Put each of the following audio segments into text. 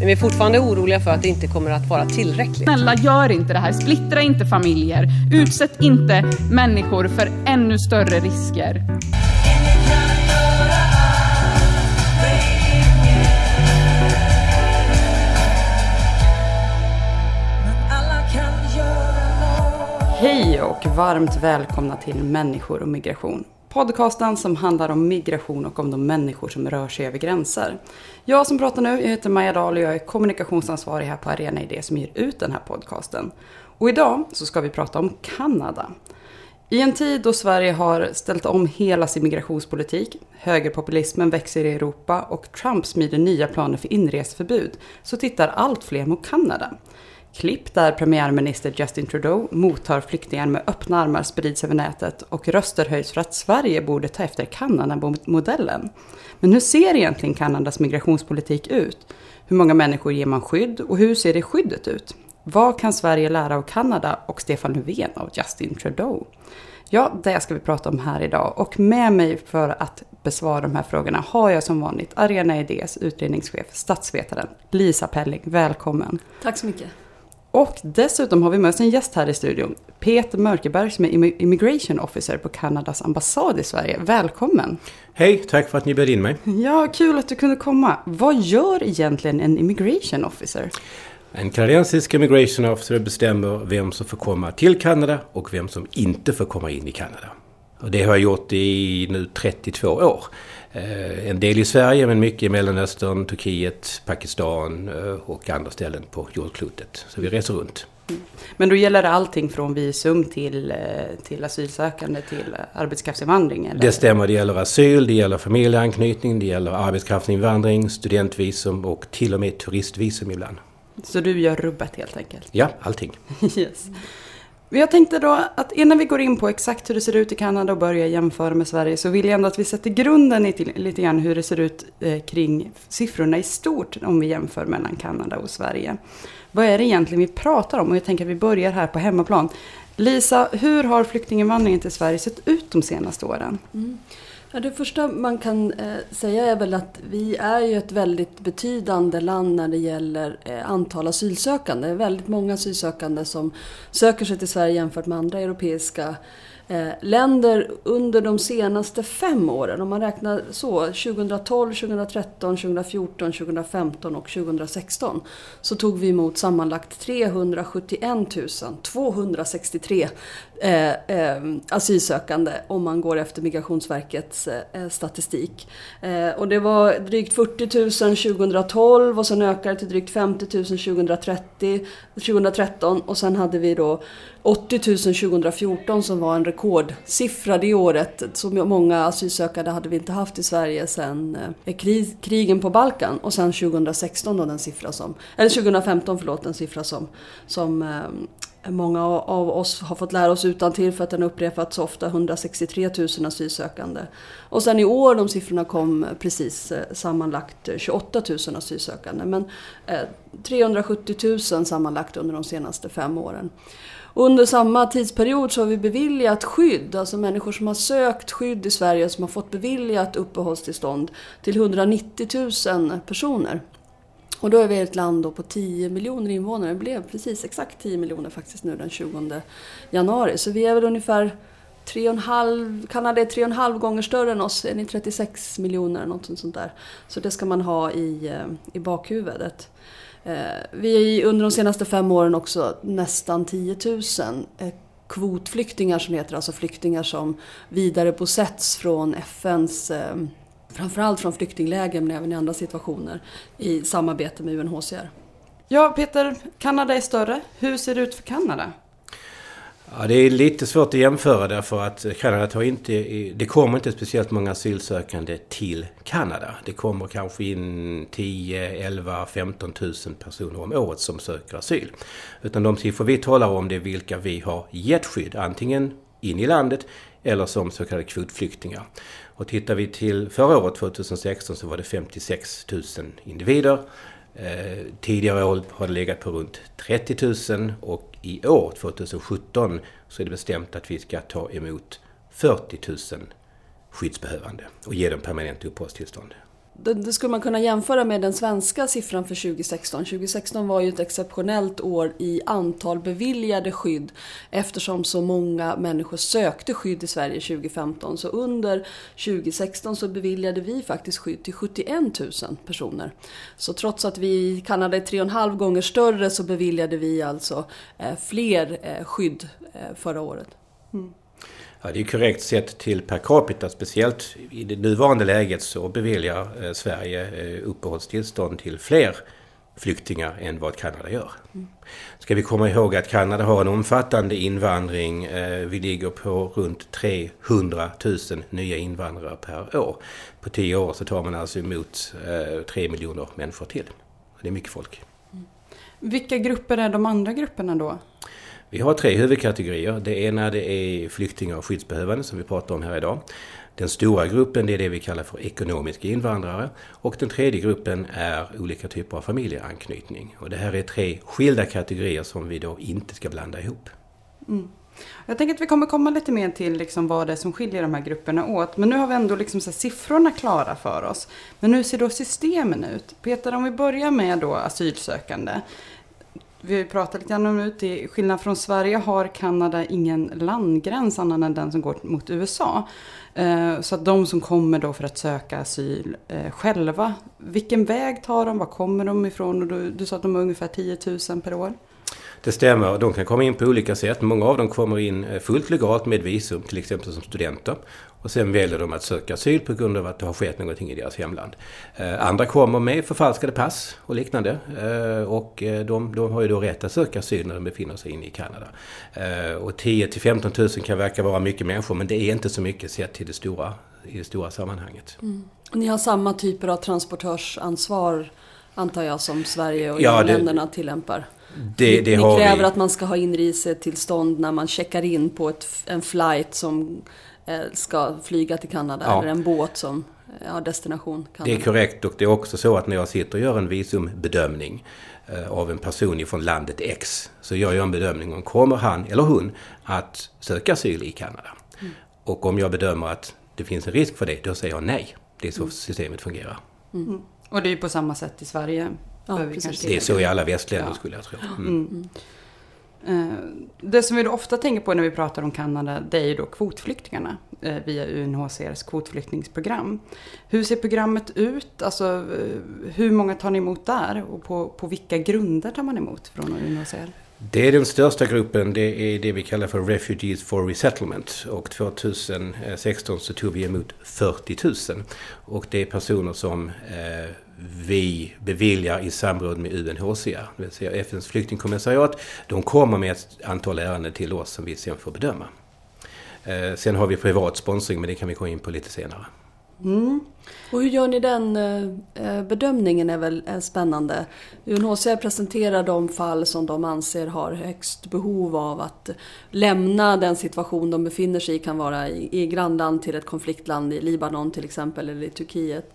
Men vi är fortfarande oroliga för att det inte kommer att vara tillräckligt. Snälla, gör inte det här. Splittra inte familjer. Utsätt inte människor för ännu större risker. Hej och varmt välkomna till Människor och migration. Podcasten som handlar om migration och om de människor som rör sig över gränser. Jag som pratar nu, jag heter Maja Dahl och jag är kommunikationsansvarig här på Arena Idé som ger ut den här podcasten. Och idag så ska vi prata om Kanada. I en tid då Sverige har ställt om hela sin migrationspolitik, högerpopulismen växer i Europa och Trump smider nya planer för inreseförbud så tittar allt fler mot Kanada. Klipp där premiärminister Justin Trudeau mottar flyktingar med öppna armar sprids över nätet och röster höjs för att Sverige borde ta efter Kanada-modellen. Men hur ser egentligen Kanadas migrationspolitik ut? Hur många människor ger man skydd och hur ser det skyddet ut? Vad kan Sverige lära av Kanada och Stefan Löfven av Justin Trudeau? Ja, det ska vi prata om här idag och med mig för att besvara de här frågorna har jag som vanligt Arena Idés utredningschef, statsvetaren Lisa Pelling. Välkommen! Tack så mycket! Och dessutom har vi med oss en gäst här i studion. Peter Mörkeberg som är Immigration Officer på Kanadas ambassad i Sverige. Välkommen! Hej, tack för att ni bjöd in mig. Ja, kul att du kunde komma. Vad gör egentligen en Immigration Officer? En kanadensisk Immigration Officer bestämmer vem som får komma till Kanada och vem som inte får komma in i Kanada. Och det har jag gjort i nu 32 år. Eh, en del i Sverige men mycket i Mellanöstern, Turkiet, Pakistan eh, och andra ställen på jordklotet. Så vi reser runt. Mm. Men då gäller det allting från visum till, eh, till asylsökande till arbetskraftsinvandring? Eller? Det stämmer. Det gäller asyl, det gäller familjeanknytning, det gäller arbetskraftsinvandring, studentvisum och till och med turistvisum ibland. Så du gör rubbet helt enkelt? Ja, allting. yes. Jag tänkte då att innan vi går in på exakt hur det ser ut i Kanada och börjar jämföra med Sverige så vill jag ändå att vi sätter grunden i till, lite grann hur det ser ut eh, kring siffrorna i stort om vi jämför mellan Kanada och Sverige. Vad är det egentligen vi pratar om? Och jag tänker att vi börjar här på hemmaplan. Lisa, hur har flyktinginvandringen till Sverige sett ut de senaste åren? Mm. Ja, det första man kan eh, säga är väl att vi är ju ett väldigt betydande land när det gäller eh, antal asylsökande. Det är väldigt många asylsökande som söker sig till Sverige jämfört med andra europeiska eh, länder under de senaste fem åren. Om man räknar så, 2012, 2013, 2014, 2015 och 2016 så tog vi emot sammanlagt 371 263 eh, eh, asylsökande om man går efter Migrationsverkets eh, statistik. Eh, och det var drygt 40 000 2012 och sen ökade det till drygt 50 000 2030, 2013 och sen hade vi då 80 000 2014 som var en rekordsiffra det året. Så många asylsökande hade vi inte haft i Sverige sedan eh, krig, krigen på Balkan. Och sen 2016 då den siffra som, eller 2015 förlåt, den siffra som, som eh, Många av oss har fått lära oss utan till för att den upprepats så ofta, 163 000 asylsökande. Och sen i år, de siffrorna kom eh, precis eh, sammanlagt eh, 28 000 asylsökande. Men 370 000 sammanlagt under de senaste fem åren. Under samma tidsperiod så har vi beviljat skydd, alltså människor som har sökt skydd i Sverige som har fått beviljat uppehållstillstånd till 190 000 personer. Och då är vi ett land på 10 miljoner invånare. Det blev precis exakt 10 miljoner faktiskt nu den 20 januari. Så vi är väl ungefär 3,5, Kanada är 3,5 gånger större än oss. Är ni 36 miljoner? Något sånt där. Så det ska man ha i, eh, i bakhuvudet. Eh, vi är under de senaste fem åren också nästan 10 000 eh, kvotflyktingar som heter, alltså flyktingar som vidarebosätts från FNs framförallt från flyktingläger men även i andra situationer i samarbete med UNHCR. Ja, Peter, Kanada är större. Hur ser det ut för Kanada? Ja, det är lite svårt att jämföra därför att Kanada tar inte, det kommer inte speciellt många asylsökande till Kanada. Det kommer kanske in 10, 11, 15 000 personer om året som söker asyl. Utan de siffror vi talar om det är vilka vi har gett skydd, antingen in i landet eller som så kallade kvotflyktingar. Och tittar vi till förra året, 2016, så var det 56 000 individer. Eh, tidigare år har det legat på runt 30 000 och i år, 2017, så är det bestämt att vi ska ta emot 40 000 skyddsbehövande och ge dem permanent uppehållstillstånd. Det, det, skulle man kunna jämföra med den svenska siffran för 2016. 2016 var ju ett exceptionellt år i antal beviljade skydd eftersom så många människor sökte skydd i Sverige 2015. Så under 2016 så beviljade vi faktiskt skydd till 71 000 personer. Så trots att vi i Kanada är tre och en halv gånger större så beviljade vi alltså eh, fler eh, skydd eh, förra året. Mm. Ja, det är korrekt sett till per capita, speciellt i det nuvarande läget så beviljar eh, Sverige eh, uppehållstillstånd till fler flyktingar än vad Kanada gör. Mm. Ska vi komma ihåg att Kanada har en omfattande invandring. Eh, vi ligger på runt 300 000 nya invandrare per år. På tio år så tar man alltså emot tre miljoner människor till. Det är mycket folk. Mm. Vilka grupper är de andra grupperna då? Vi har tre huvudkategorier. Det ena det är flyktingar och skyddsbehövande som vi pratar om här idag. Den stora gruppen det är det vi kallar för ekonomiska invandrare. Och den tredje gruppen är olika typer av familjeanknytning. Och det här är tre skilda kategorier som vi då inte ska blanda ihop. Mm. Jag tänker att vi kommer komma lite mer till liksom vad det är som skiljer de här grupperna åt. Men nu har vi ändå liksom så siffrorna klara för oss. Men hur ser då systemen ut? Peter, om vi börjar med då asylsökande vi har ju pratat lite grann om det, till skillnad från Sverige har Kanada ingen landgräns annan än den som går mot USA. Eh, så att de som kommer då för att söka asyl eh, själva, vilken väg tar de, var kommer de ifrån? Och du, du sa att de är ungefär 10 000 per år. Det stämmer. De kan komma in på olika sätt. Många av dem kommer in eh, fullt legalt med visum, till exempel som studenter. Och sen väljer de att söka asyl på grund av att det har skett någonting i deras hemland. Eh, andra kommer med förfalskade pass och liknande. Eh, och de, de, har ju då rätt att söka asyl när de befinner sig inne i Kanada. Och 10 till 15 000 kan verka vara mycket människor men det är inte så mycket sett till det stora, i det stora sammanhanget. Mm. Ni har samma typer av transportörsansvar antar jag som Sverige och ja, länderna tillämpar? Det, det Ni kräver vi. att man ska ha inresetillstånd när man checkar in på ett, en flight som eh, ska flyga till Kanada ja. eller en båt som eh, har destination Kanada. Det är korrekt och det är också så att när jag sitter och gör en visumbedömning eh, av en person ifrån landet X så gör jag en bedömning om kommer han eller hon att söka asyl i Kanada. Mm. Och om jag bedömer att det finns en risk för det, då säger jag nej. Det är så mm. systemet fungerar. Mm. Och det är ju på samma sätt i Sverige. Ja, det är så i alla västländer ja. skulle jag tro. Eh, det som vi då ofta tänker på när vi pratar om Kanada, det är ju då kvotflyktingarna eh, via UNHCRs kvotflyktingsprogram. Hur ser programmet ut? Alltså, eh, hur många tar ni emot där? Och på, på vilka grunder tar man emot från UNHCR? Det är den största gruppen, det är det vi kallar för Refugees for Resettlement. Och 2016 så tog vi emot 40 000. Och det är personer som eh, vi beviljar i samråd med UNHCR, det vill säga FNs flyktingkommissariat. De kommer med ett antal ärenden till oss som vi sen får bedöma. Eh, sen har vi privat sponsring, men det kan vi gå in på lite senare. Mm. Och hur gör ni den eh, eh, bedömningen är väl spännande. UNHCR presenterar de fall som de anser har högst behov av att lämna den situation de befinner sig i, kan vara i, i grannland till ett konfliktland, i Libanon till exempel, eller i Turkiet.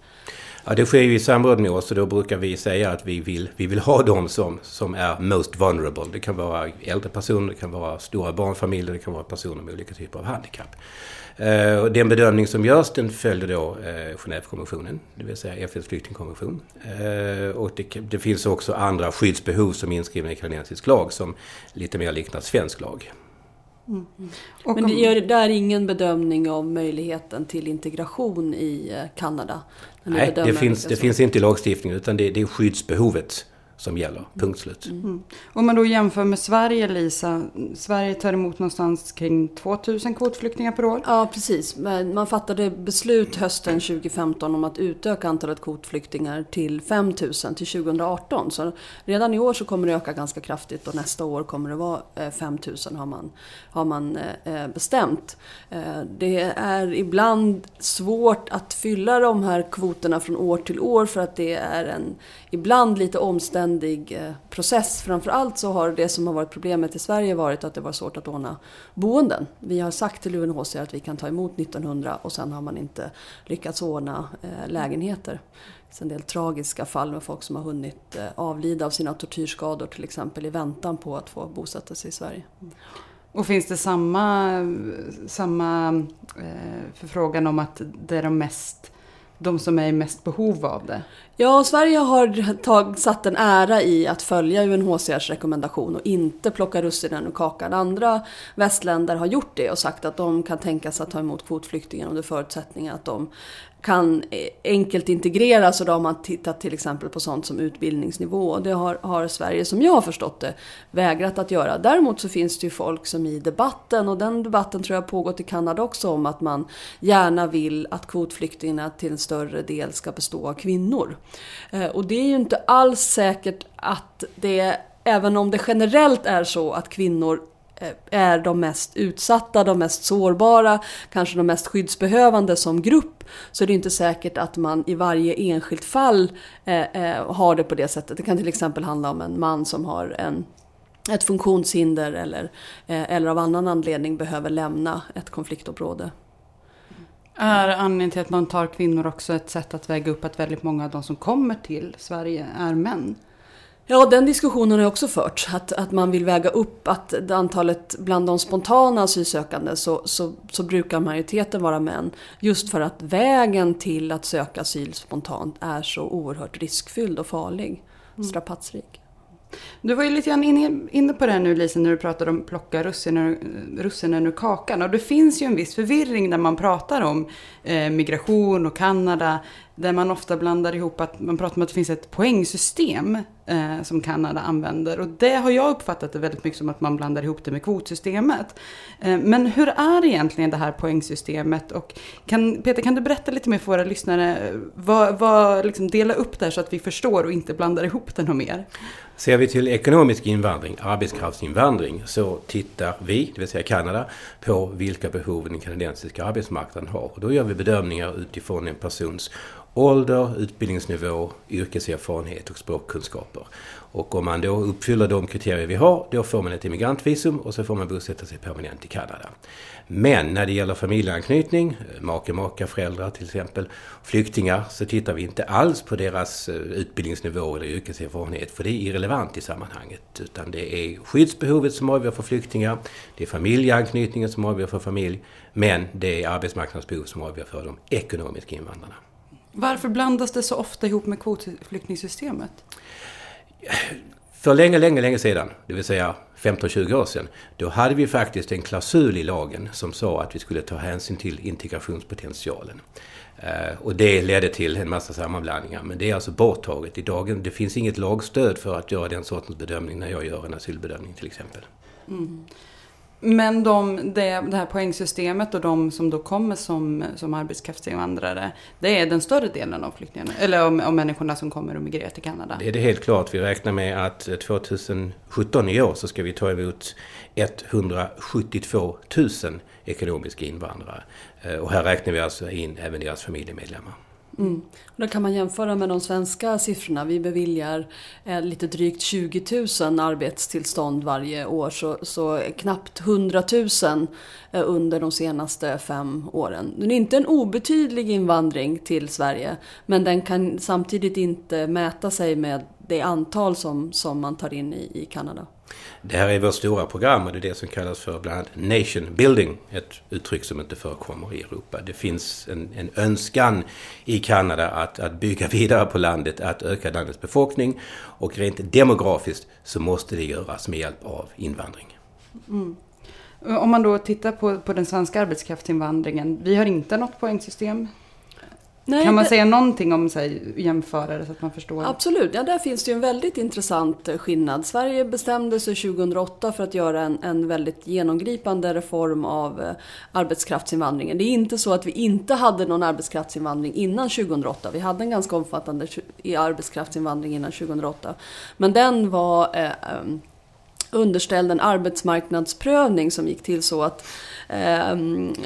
Ja, det sker ju i samråd med oss och då brukar vi säga att vi vill, vi vill ha dem som, som är most vulnerable. Det kan vara äldre personer, det kan vara stora barnfamiljer, det kan vara personer med olika typer av handikapp. Eh, och den bedömning som görs den följer då eh, Genèvekonventionen, det vill säga FNs flyktingkonvention. Eh, och det, det, finns också andra skyddsbehov som är inskrivna i kanadensisk lag som lite mer liknar svensk lag. Mm. Men det gör där ingen bedömning av möjligheten till integration i eh, Kanada? Nej, det finns, det finns inte i lagstiftningen utan det, det är skyddsbehovet som gäller, punkt slut. Mm. Om man då jämför med Sverige, Lisa. Sverige tar emot någonstans kring 2000 kvotflyktingar per år. Ja, precis. Man fattade beslut hösten 2015 om att utöka antalet kvotflyktingar till 5000 till 2018. Så redan i år så kommer det öka ganska kraftigt och nästa år kommer det vara 5000 har man, har man eh, bestämt. Eh, det är ibland svårt att fylla de här kvoterna från år till år för att det är en ibland lite omständig eh, process. Framförallt så har det som har varit problemet i Sverige varit att det var svårt att ordna boenden. Vi har sagt till UNHCR att vi kan ta emot 1900 och sen har man inte lyckats ordna eh, lägenheter. Det finns en del tragiska fall med folk som har hunnit eh, avlida av sina tortyrskador till exempel i väntan på att få bosätta sig i Sverige. Och finns det samma, samma förfrågan om att det är de mest de som är i mest behov av det? Ja, Sverige har tag, satt en ära i att följa UNHCRs rekommendation och inte plocka russinen ur kakan. Andra västländer har gjort det och sagt att de kan tänka sig att ta emot kvotflyktingar under förutsättning att de kan eh, enkelt integreras och då har man tittat till exempel på sånt som utbildningsnivå. Och det har, har, Sverige, som jag har förstått det, vägrat att göra. Däremot så finns det ju folk som i debatten, och den debatten tror jag pågått i Kanada också, om att man gärna vill att kvotflyktingarna till en större del ska bestå av kvinnor. Eh, och det är ju inte alls säkert att det, även om det generellt är så att kvinnor Eh, är de mest utsatta, de mest sårbara, kanske de mest skyddsbehövande som grupp så är det inte säkert att man i varje enskilt fall eh, eh, har det på det sättet. Det kan till exempel handla om en man som har en ett funktionshinder eller, eh, eller av annan anledning behöver lämna ett konfliktområde. Är anledningen till att man tar kvinnor också ett sätt att väga upp att väldigt många av de som kommer till Sverige är män? Ja, den diskussionen har också förts. Att, att man vill väga upp att antalet bland de spontana asylsökande så, så, så brukar majoriteten vara män. Just för att vägen till att söka asyl spontant är så oerhört riskfylld och farlig. Mm. Strapatsrik. Du var ju lite grann inne på det nu Lisa när du pratade om plocka russinen, russinen ur kakan. Och det finns ju en viss förvirring när man pratar om eh, migration och Kanada. Där man ofta blandar ihop att man pratar om att det finns ett poängsystem eh, som Kanada använder. Och det har jag uppfattat det väldigt mycket som att man blandar ihop det med kvotsystemet. Eh, men hur är egentligen det här poängsystemet? Och kan, Peter, kan du berätta lite mer för våra lyssnare? Eh, vad, vad, liksom dela upp det här så att vi förstår och inte blandar ihop det något mer. Ser vi till ekonomisk invandring, arbetskraftsinvandring, så tittar vi, det vill säga Kanada, på vilka behov den kanadensiska arbetsmarknaden har. Och då gör vi bedömningar utifrån en persons ålder, utbildningsnivå, yrkeserfarenhet och språkkunskaper. Och om man då uppfyller de kriterier vi har, då får man ett immigrantvisum och så får man bosätta sig permanent i Kanada. Men när det gäller familjeanknytning, make, maka, föräldrar till exempel, flyktingar, så tittar vi inte alls på deras eh, utbildningsnivå eller yrkeserfarenhet, för det är irrelevant i sammanhanget. Utan det är skyddsbehovet som avgör för flyktingar, det är familjeanknytningen som avgör för familj, men det är arbetsmarknadsbehov som avgör för de ekonomiska invandrarna. Varför blandas det så ofta ihop med kvotflyktingsystemet? För länge, länge, länge sedan, det vill säga 15-20 år sedan, då hade vi faktiskt en klausul i lagen som sa att vi skulle ta hänsyn till integrationspotentialen. Eh, och det ledde till en massa sammanblandningar. Men det är alltså borttaget. i dagen. det finns inget lagstöd för att göra den sortens bedömning när jag gör en asylbedömning till exempel. Mm. Men de, det, det här poängsystemet och de som då kommer som, som arbetskraftsinvandrare, det är den större delen av flyktingarna, eller om, om människorna som kommer och migrerar till Kanada? Det är det helt klart. Vi räknar med att eh, 2017 i år så ska vi ta emot 172 000 ekonomiska invandrare. Eh, och här räknar vi alltså in även deras familjemedlemmar. Mm. Och då kan man jämföra med de svenska siffrorna. Vi beviljar eh, lite drygt 20 000 arbetstillstånd varje år. Så, så knappt 100 000 eh, under de senaste fem åren. Det är inte en obetydlig invandring till Sverige. Men den kan samtidigt inte mäta sig med det antal som, som man tar in i, i Kanada. Det här är vårt stora program och det är det som kallas för bland annat nation building. Ett uttryck som inte förekommer i Europa. Det finns en, en önskan i Kanada att, att bygga vidare på landet, att öka landets befolkning. Och rent demografiskt så måste det göras med hjälp av invandring. Mm. Om man då tittar på, på den svenska arbetskraftsinvandringen. Vi har inte något poängsystem Nej, kan man det- säga någonting om så här, jämförare så att man förstår? Absolut, ja, där finns det ju en väldigt intressant eh, skillnad. Sverige bestämde sig 2008 för att göra en, en väldigt genomgripande reform av eh, arbetskraftsinvandringen. Det är inte så att vi inte hade någon arbetskraftsinvandring innan 2008. Vi hade en ganska omfattande arbetskraftsinvandring innan 2008. Men den var eh, em, underställd en arbetsmarknadsprövning som gick till så att eh,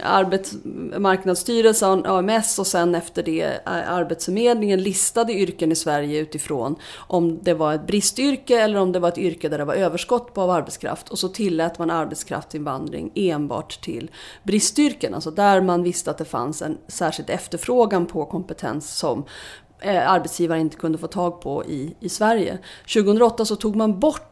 Arbetsmarknadsstyrelsen, AMS och sen efter det eh, Arbetsförmedlingen listade yrken i Sverige utifrån om det var ett bristyrke eller om det var ett yrke där det var överskott på av arbetskraft. Och så tillät man arbetskraftsinvandring enbart till bristyrken, alltså där man visste att det fanns en särskild efterfrågan på kompetens som eh, arbetsgivare inte kunde få tag på i, i Sverige. 2008 så tog man bort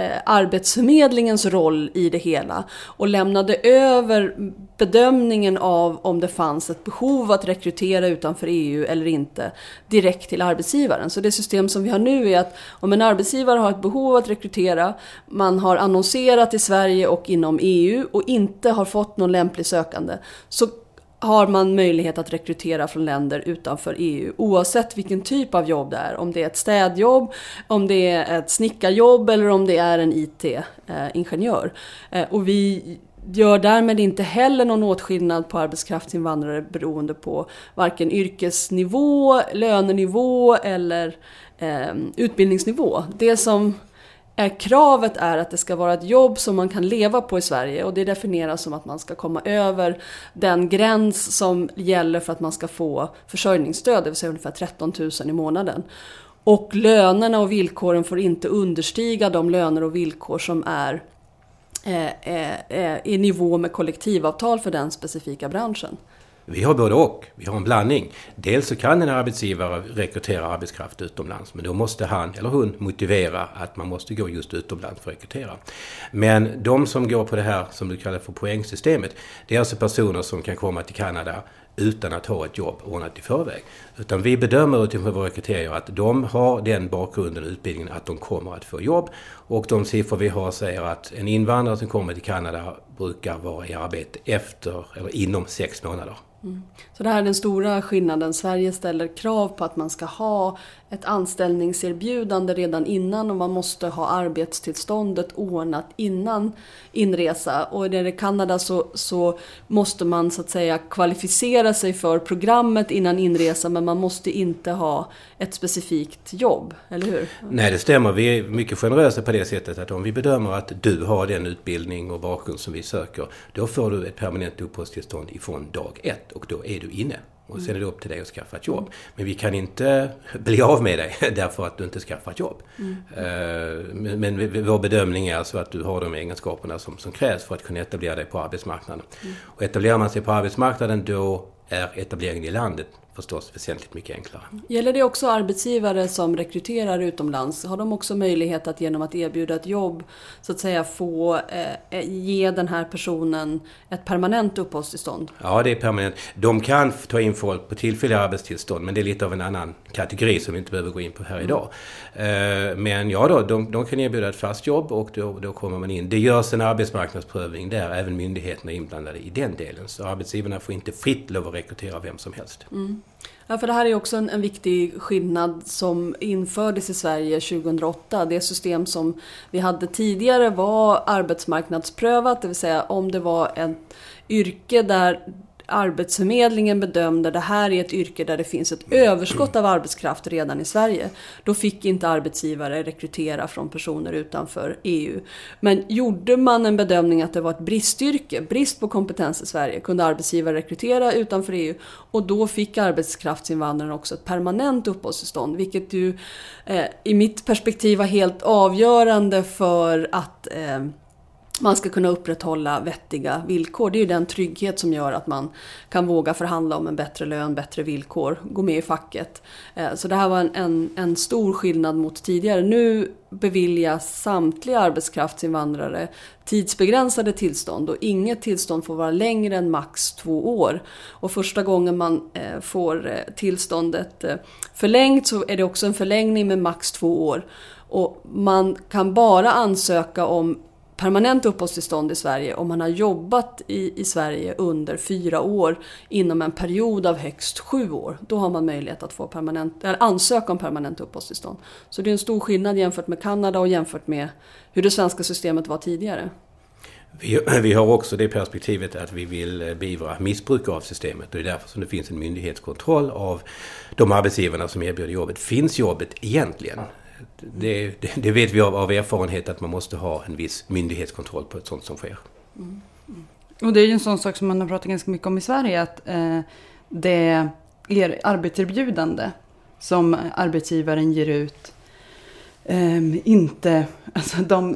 Eh, arbetsförmedlingens roll i det hela och lämnade över bedömningen av om det fanns ett behov att rekrytera utanför EU eller inte direkt till arbetsgivaren. Så det system som vi har nu är att om en arbetsgivare har ett behov att rekrytera, man har annonserat i Sverige och inom EU och inte har fått någon lämplig sökande, så har man möjlighet att rekrytera från länder utanför EU oavsett vilken typ av jobb det är. Om det är ett städjobb, om det är ett snickarjobb eller om det är en IT-ingenjör. Eh, och vi gör därmed inte heller någon åtskillnad på arbetskraftsinvandrare beroende på varken yrkesnivå, lönenivå eller eh, utbildningsnivå. Det som Eh, kravet är att det ska vara ett jobb som man kan leva på i Sverige och det definieras som att man ska komma över den gräns som gäller för att man ska få försörjningsstöd, det vill säga ungefär 13 000 i månaden. Och lönerna och villkoren får inte understiga de löner och villkor som är eh, eh, eh i nivå med kollektivavtal för den specifika branschen. Vi har både och. Vi har en blandning. Dels så kan en arbetsgivare rekrytera arbetskraft utomlands, men då måste han eller hon motivera att man måste gå just utomlands för att rekrytera. Men de som går på det här som du kallar för poängsystemet, det är alltså personer som kan komma till Kanada utan att ha ett jobb ordnat i förväg. Utan vi bedömer utifrån våra kriterier att de har den bakgrunden och utbildningen att de kommer att få jobb. Och de siffror vi har säger att en invandrare som kommer till Kanada brukar vara i arbete efter eller inom sex månader. Mm. Så det här är den stora skillnaden. Sverige ställer krav på att man ska ha ett anställningserbjudande redan innan och man måste ha arbetstillståndet ordnat innan inresa. Och när det är Kanada så, så måste man så att säga kvalificera sig för programmet innan inresa men man måste inte ha ett specifikt jobb, eller hur? Nej, det stämmer. Vi är mycket generösa på det sättet att om vi bedömer att du har den utbildning och bakgrund som vi söker, då får du ett permanent uppehållstillstånd ifrån dag ett och då är du inne. Och sen är det upp till dig att skaffa ett jobb. Men vi kan inte bli av med dig därför att du inte skaffar ett jobb. Mm. Men vår bedömning är alltså att du har de egenskaperna som, som krävs för att kunna etablera dig på arbetsmarknaden. Mm. Och etablerar man sig på arbetsmarknaden då är etableringen i landet förstås väsentligt mycket enklare. Gäller det också arbetsgivare som rekryterar utomlands? Har de också möjlighet att genom att erbjuda ett jobb så att säga få eh, ge den här personen ett permanent uppehållstillstånd? Ja, det är permanent. De kan ta in folk på tillfälliga arbetstillstånd men det är lite av en annan kategori som vi inte behöver gå in på här idag. Mm. Men ja då, de, de, kan erbjuda ett fast jobb och då, då kommer man in. Det görs en arbetsmarknadsprövning där även myndigheterna är inblandade i den delen. Så arbetsgivarna får inte fritt lov att rekrytera vem som helst. Mm. Ja, för det här är också en, en, viktig skillnad som infördes i Sverige 2008. Det system som vi hade tidigare var arbetsmarknadsprövat, det vill säga om det var ett yrke där Arbetsförmedlingen bedömde det här är ett yrke där det finns ett överskott av arbetskraft redan i Sverige. Då fick inte arbetsgivare rekrytera från personer utanför EU. Men gjorde man en bedömning att det var ett bristyrke, brist på kompetens i Sverige, kunde arbetsgivare rekrytera utanför EU och då fick arbetskraftsinvandrarna också ett permanent uppehållstillstånd, vilket ju eh, i mitt perspektiv var helt avgörande för att eh, man ska kunna upprätthålla vettiga villkor. Det är ju den trygghet som gör att man kan våga förhandla om en bättre lön, bättre villkor, gå med i facket. Eh, så det här var en, en, en stor skillnad mot tidigare. Nu beviljas samtliga arbetskraftsinvandrare tidsbegränsade tillstånd och inget tillstånd får vara längre än max två år. Och första gången man eh, får eh, tillståndet förlängt så är det också en förlängning med max två år. Och man kan bara ansöka om permanent uppehållstillstånd i Sverige om man har jobbat i, i Sverige under fyra år inom en period av högst sju år. Då har man möjlighet att få permanent, eller ansöka om permanent uppehållstillstånd. Så det är en stor skillnad jämfört med Kanada och jämfört med hur det svenska systemet var tidigare. Vi, vi har också det perspektivet att vi vill beivra missbruk av systemet och det är därför som det finns en myndighetskontroll av de arbetsgivarna som erbjuder jobbet. Finns jobbet egentligen? Det, det, det vet vi av, av, erfarenhet att man måste ha en viss myndighetskontroll på ett sånt som sker. Mm. Mm. Och det är ju en sån sak som man har pratat ganska mycket om i Sverige att eh, det är arbetserbjudande som arbetsgivaren ger ut Um, inte, alltså de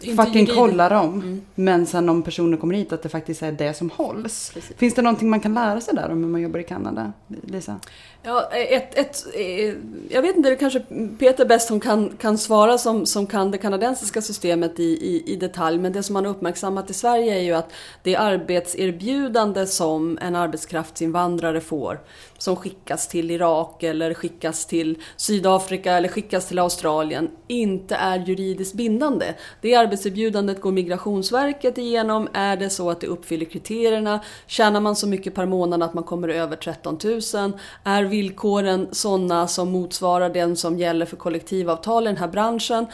inte fucking kollar dem. Mm. Men sen om personer kommer hit att det faktiskt är det som hålls. Precis. Finns det någonting man kan lära sig där om hur man jobbar i Kanada, Lisa? Ja, ett, ett, eh, jag vet inte, det kanske Peter bäst som kan, kan svara som, som kan det kanadensiska systemet i, i, i detalj. Men det som man har uppmärksammat i Sverige är ju att det arbetserbjudande som en arbetskraftsinvandrare får, som skickas till Irak eller skickas till Sydafrika eller skickas till Australien, inte är juridiskt bindande. Det arbetserbjudandet går Migrationsverket igenom. Är det så att det uppfyller kriterierna? Tjänar man så mycket per månad att man kommer över 13 000? Är villkoren sådana som motsvarar den som gäller för kollektivavtal i den här branschen.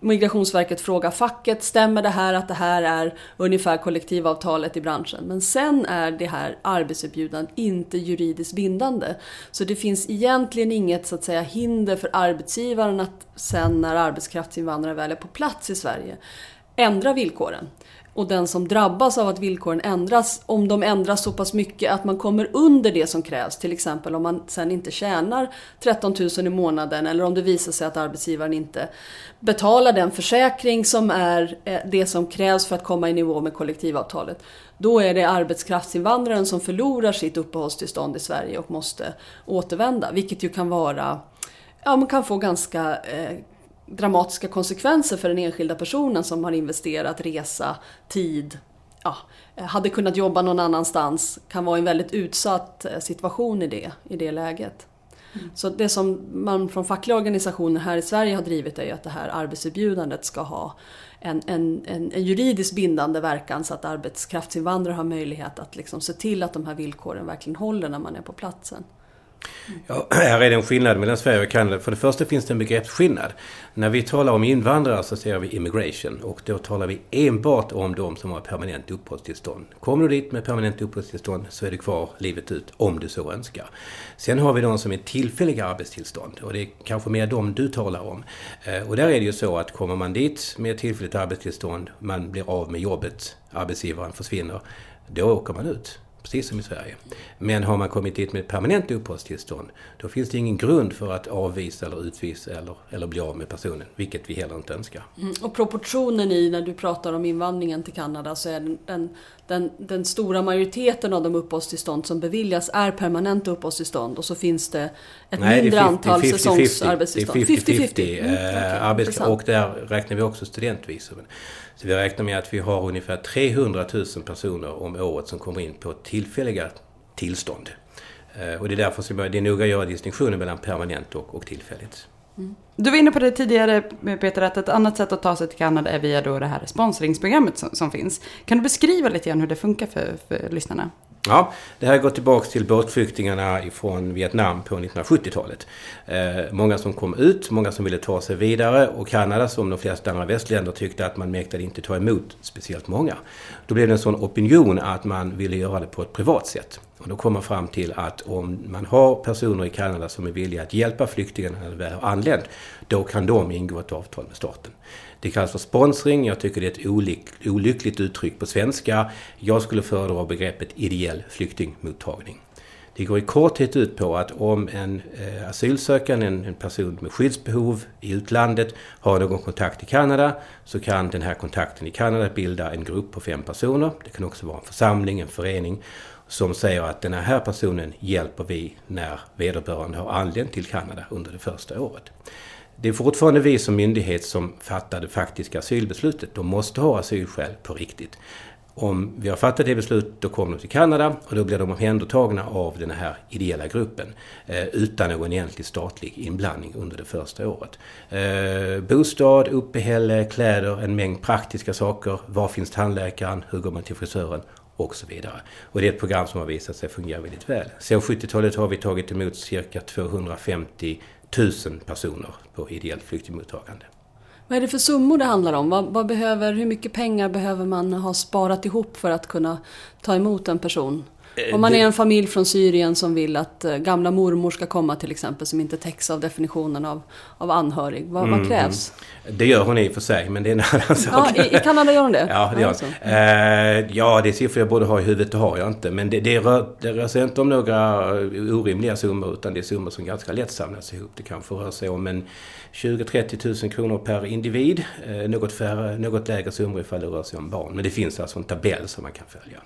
Migrationsverket frågar facket, stämmer det här att det här är ungefär kollektivavtalet i branschen? Men sen är det här arbetserbjudandet inte juridiskt bindande. Så det finns egentligen inget så att säga, hinder för arbetsgivaren att sen när arbetskraftsinvandrare väl är på plats i Sverige ändra villkoren och den som drabbas av att villkoren ändras, om de ändras så pass mycket att man kommer under det som krävs, till exempel om man sen inte tjänar 13 000 i månaden eller om det visar sig att arbetsgivaren inte betalar den försäkring som är eh, det som krävs för att komma i nivå med kollektivavtalet. Då är det arbetskraftsinvandraren som förlorar sitt uppehållstillstånd i Sverige och måste återvända, vilket ju kan vara Ja, man kan få ganska eh, dramatiska konsekvenser för den enskilda personen som har investerat resa, tid, ja, hade kunnat jobba någon annanstans, kan vara en väldigt utsatt eh, situation i det, i det läget. Mm. Så det som man från fackliga organisationer här i Sverige har drivit är ju att det här arbetserbjudandet ska ha en, en, en, en juridiskt bindande verkan så att arbetskraftsinvandrare har möjlighet att liksom se till att de här villkoren verkligen håller när man är på platsen. Ja, här är det en skillnad mellan Sverige och Kanada. För det första finns det en begreppsskillnad. När vi talar om invandrare så säger vi immigration och då talar vi enbart om de som har permanent uppehållstillstånd. Kommer du dit med permanent uppehållstillstånd så är du kvar livet ut om du så önskar. Sen har vi de som är tillfälliga arbetstillstånd och det är kanske mer de du talar om. Eh, och där är det ju så att kommer man dit med tillfälligt arbetstillstånd, man blir av med jobbet, arbetsgivaren försvinner, då åker man ut precis som i Sverige. Men har man kommit dit med permanent uppehållstillstånd, då finns det ingen grund för att avvisa eller utvisa eller, eller bli av med personen, vilket vi heller inte önskar. Mm, och proportionen i, när du pratar om invandringen till Kanada, så är den, den, den, stora majoriteten av de uppehållstillstånd som beviljas är permanenta uppehållstillstånd och så finns det ett Nej, mindre det antal säsongsarbetstillstånd. Det är 50-50 mm, okay, och där räknar vi också studentvisum. Så vi räknar med att vi har ungefär 300 000 personer om året som kommer in på tillfälliga tillstånd. Eh, och det är därför som det är noga att göra distinktionen mellan permanent och, och tillfälligt. Mm. Du var inne på det tidigare Peter, att ett annat sätt att ta sig till Kanada är via då det här sponsringsprogrammet som, som finns. Kan du beskriva lite grann hur det funkar för, för lyssnarna? Ja, det här går tillbaka till båtflyktingarna från Vietnam på 1970-talet. Eh, många som kom ut, många som ville ta sig vidare och Kanada som de flesta andra västländer tyckte att man mäktade inte ta emot speciellt många. Då blev det en sån opinion att man ville göra det på ett privat sätt. Och då kom man fram till att om man har personer i Kanada som är villiga att hjälpa flyktingarna när de väl har anlänt, då kan de ingå ett avtal med staten. Det kallas för sponsring. Jag tycker det är ett olyck, olyckligt uttryck på svenska. Jag skulle föredra begreppet ideell flyktingmottagning. Det går i korthet ut på att om en eh, asylsökande, en, en person med skyddsbehov i utlandet, har någon kontakt i Kanada så kan den här kontakten i Kanada bilda en grupp på fem personer. Det kan också vara en församling, en förening som säger att den här personen hjälper vi när vederbörande har anlänt till Kanada under det första året. Det är fortfarande vi som myndighet som fattar det faktiska asylbeslutet. De måste ha asylskäl på riktigt. Om vi har fattat det beslutet, då kommer de till Kanada och då blir de omhändertagna av den här ideella gruppen eh, utan någon egentlig statlig inblandning under det första året. Eh, bostad, uppehälle, kläder, en mängd praktiska saker. Var finns tandläkaren? Hur går man till frisören? och så vidare. Och det är ett program som har visat sig fungera väldigt väl. Sedan 70-talet har vi tagit emot cirka 250 000 personer på ideellt flyktingmottagande. Vad är det för summor det handlar om? Vad, vad, behöver, hur mycket pengar behöver man ha sparat ihop för att kunna ta emot en person? Eh, Om man är en familj från Syrien som vill att eh, gamla mormor ska komma till exempel, som inte täcks av definitionen av, av anhörig. Vad, Mm, vad krävs? Det gör hon i och för sig, men det är en annan sak. Ja, i, I Kanada gör hon det? Ja, det gör han. Eh, ja, det är siffror jag borde ha i huvudet, det har jag inte. Men det, det, rör, det rör sig inte om några orimliga summor, utan det är summor som ganska lätt samlas ihop. Det kanske rör sig om en 20-30 000 kronor per individ. Eh, något, färre, något lägre summor ifall det rör sig om barn. Men det finns alltså en tabell som man kan följa.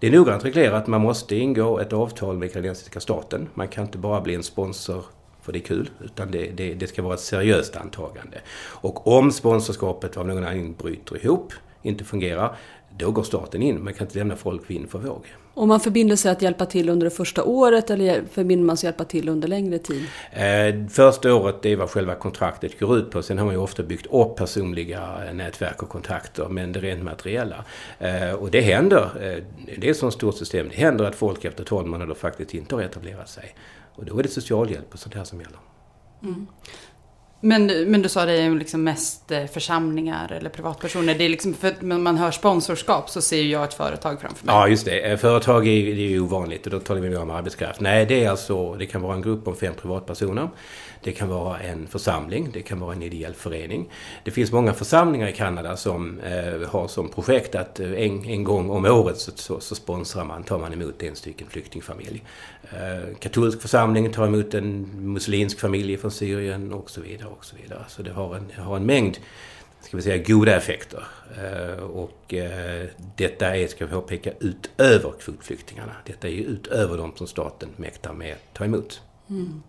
Det är noggrant reglerat. Man måste ingå ett avtal med kanadensiska staten. Man kan inte bara bli en sponsor för det är kul, utan det, det, det ska vara ett seriöst antagande. Och om sponsorskapet av någon anledning bryter ihop, inte fungerar, då går staten in. Man kan inte lämna folk vind för våg. Och man förbinder sig att hjälpa till under det första året eller förbinder man sig att hjälpa till under längre tid? Eh, första året det är vad själva kontraktet går ut på. Sen har man ju ofta byggt upp personliga nätverk och kontakter, men det rent materiella. Eh, och det händer, eh, det är ett sånt stort system, det händer att folk efter 12 månader faktiskt inte har etablerat sig. Och då är det socialhjälp och sånt här som gäller. Men, men du sa det är liksom mest eh, församlingar eller privatpersoner. Det är liksom för att när man hör sponsorskap så ser ju jag ett företag framför mig. Ja, just det. Eh, företag är, det är ju ovanligt och då talar vi mer om arbetskraft. Nej, det är alltså, det kan vara en grupp om fem privatpersoner. Det kan vara en församling, det kan vara en ideell förening. Det finns många församlingar i Kanada som eh, har som projekt att eh, en, en gång om året så, så, så sponsrar man, tar man emot en stycken flyktingfamilj. Eh, katolsk församling tar emot en muslimsk familj från Syrien och så vidare. Och så vidare. Så det har en, har en mängd ska vi säga, goda effekter. Eh, och eh, detta är, ska vi påpeka, utöver kvotflyktingarna. Detta är ju utöver de som staten mäktar med att ta emot. Mm.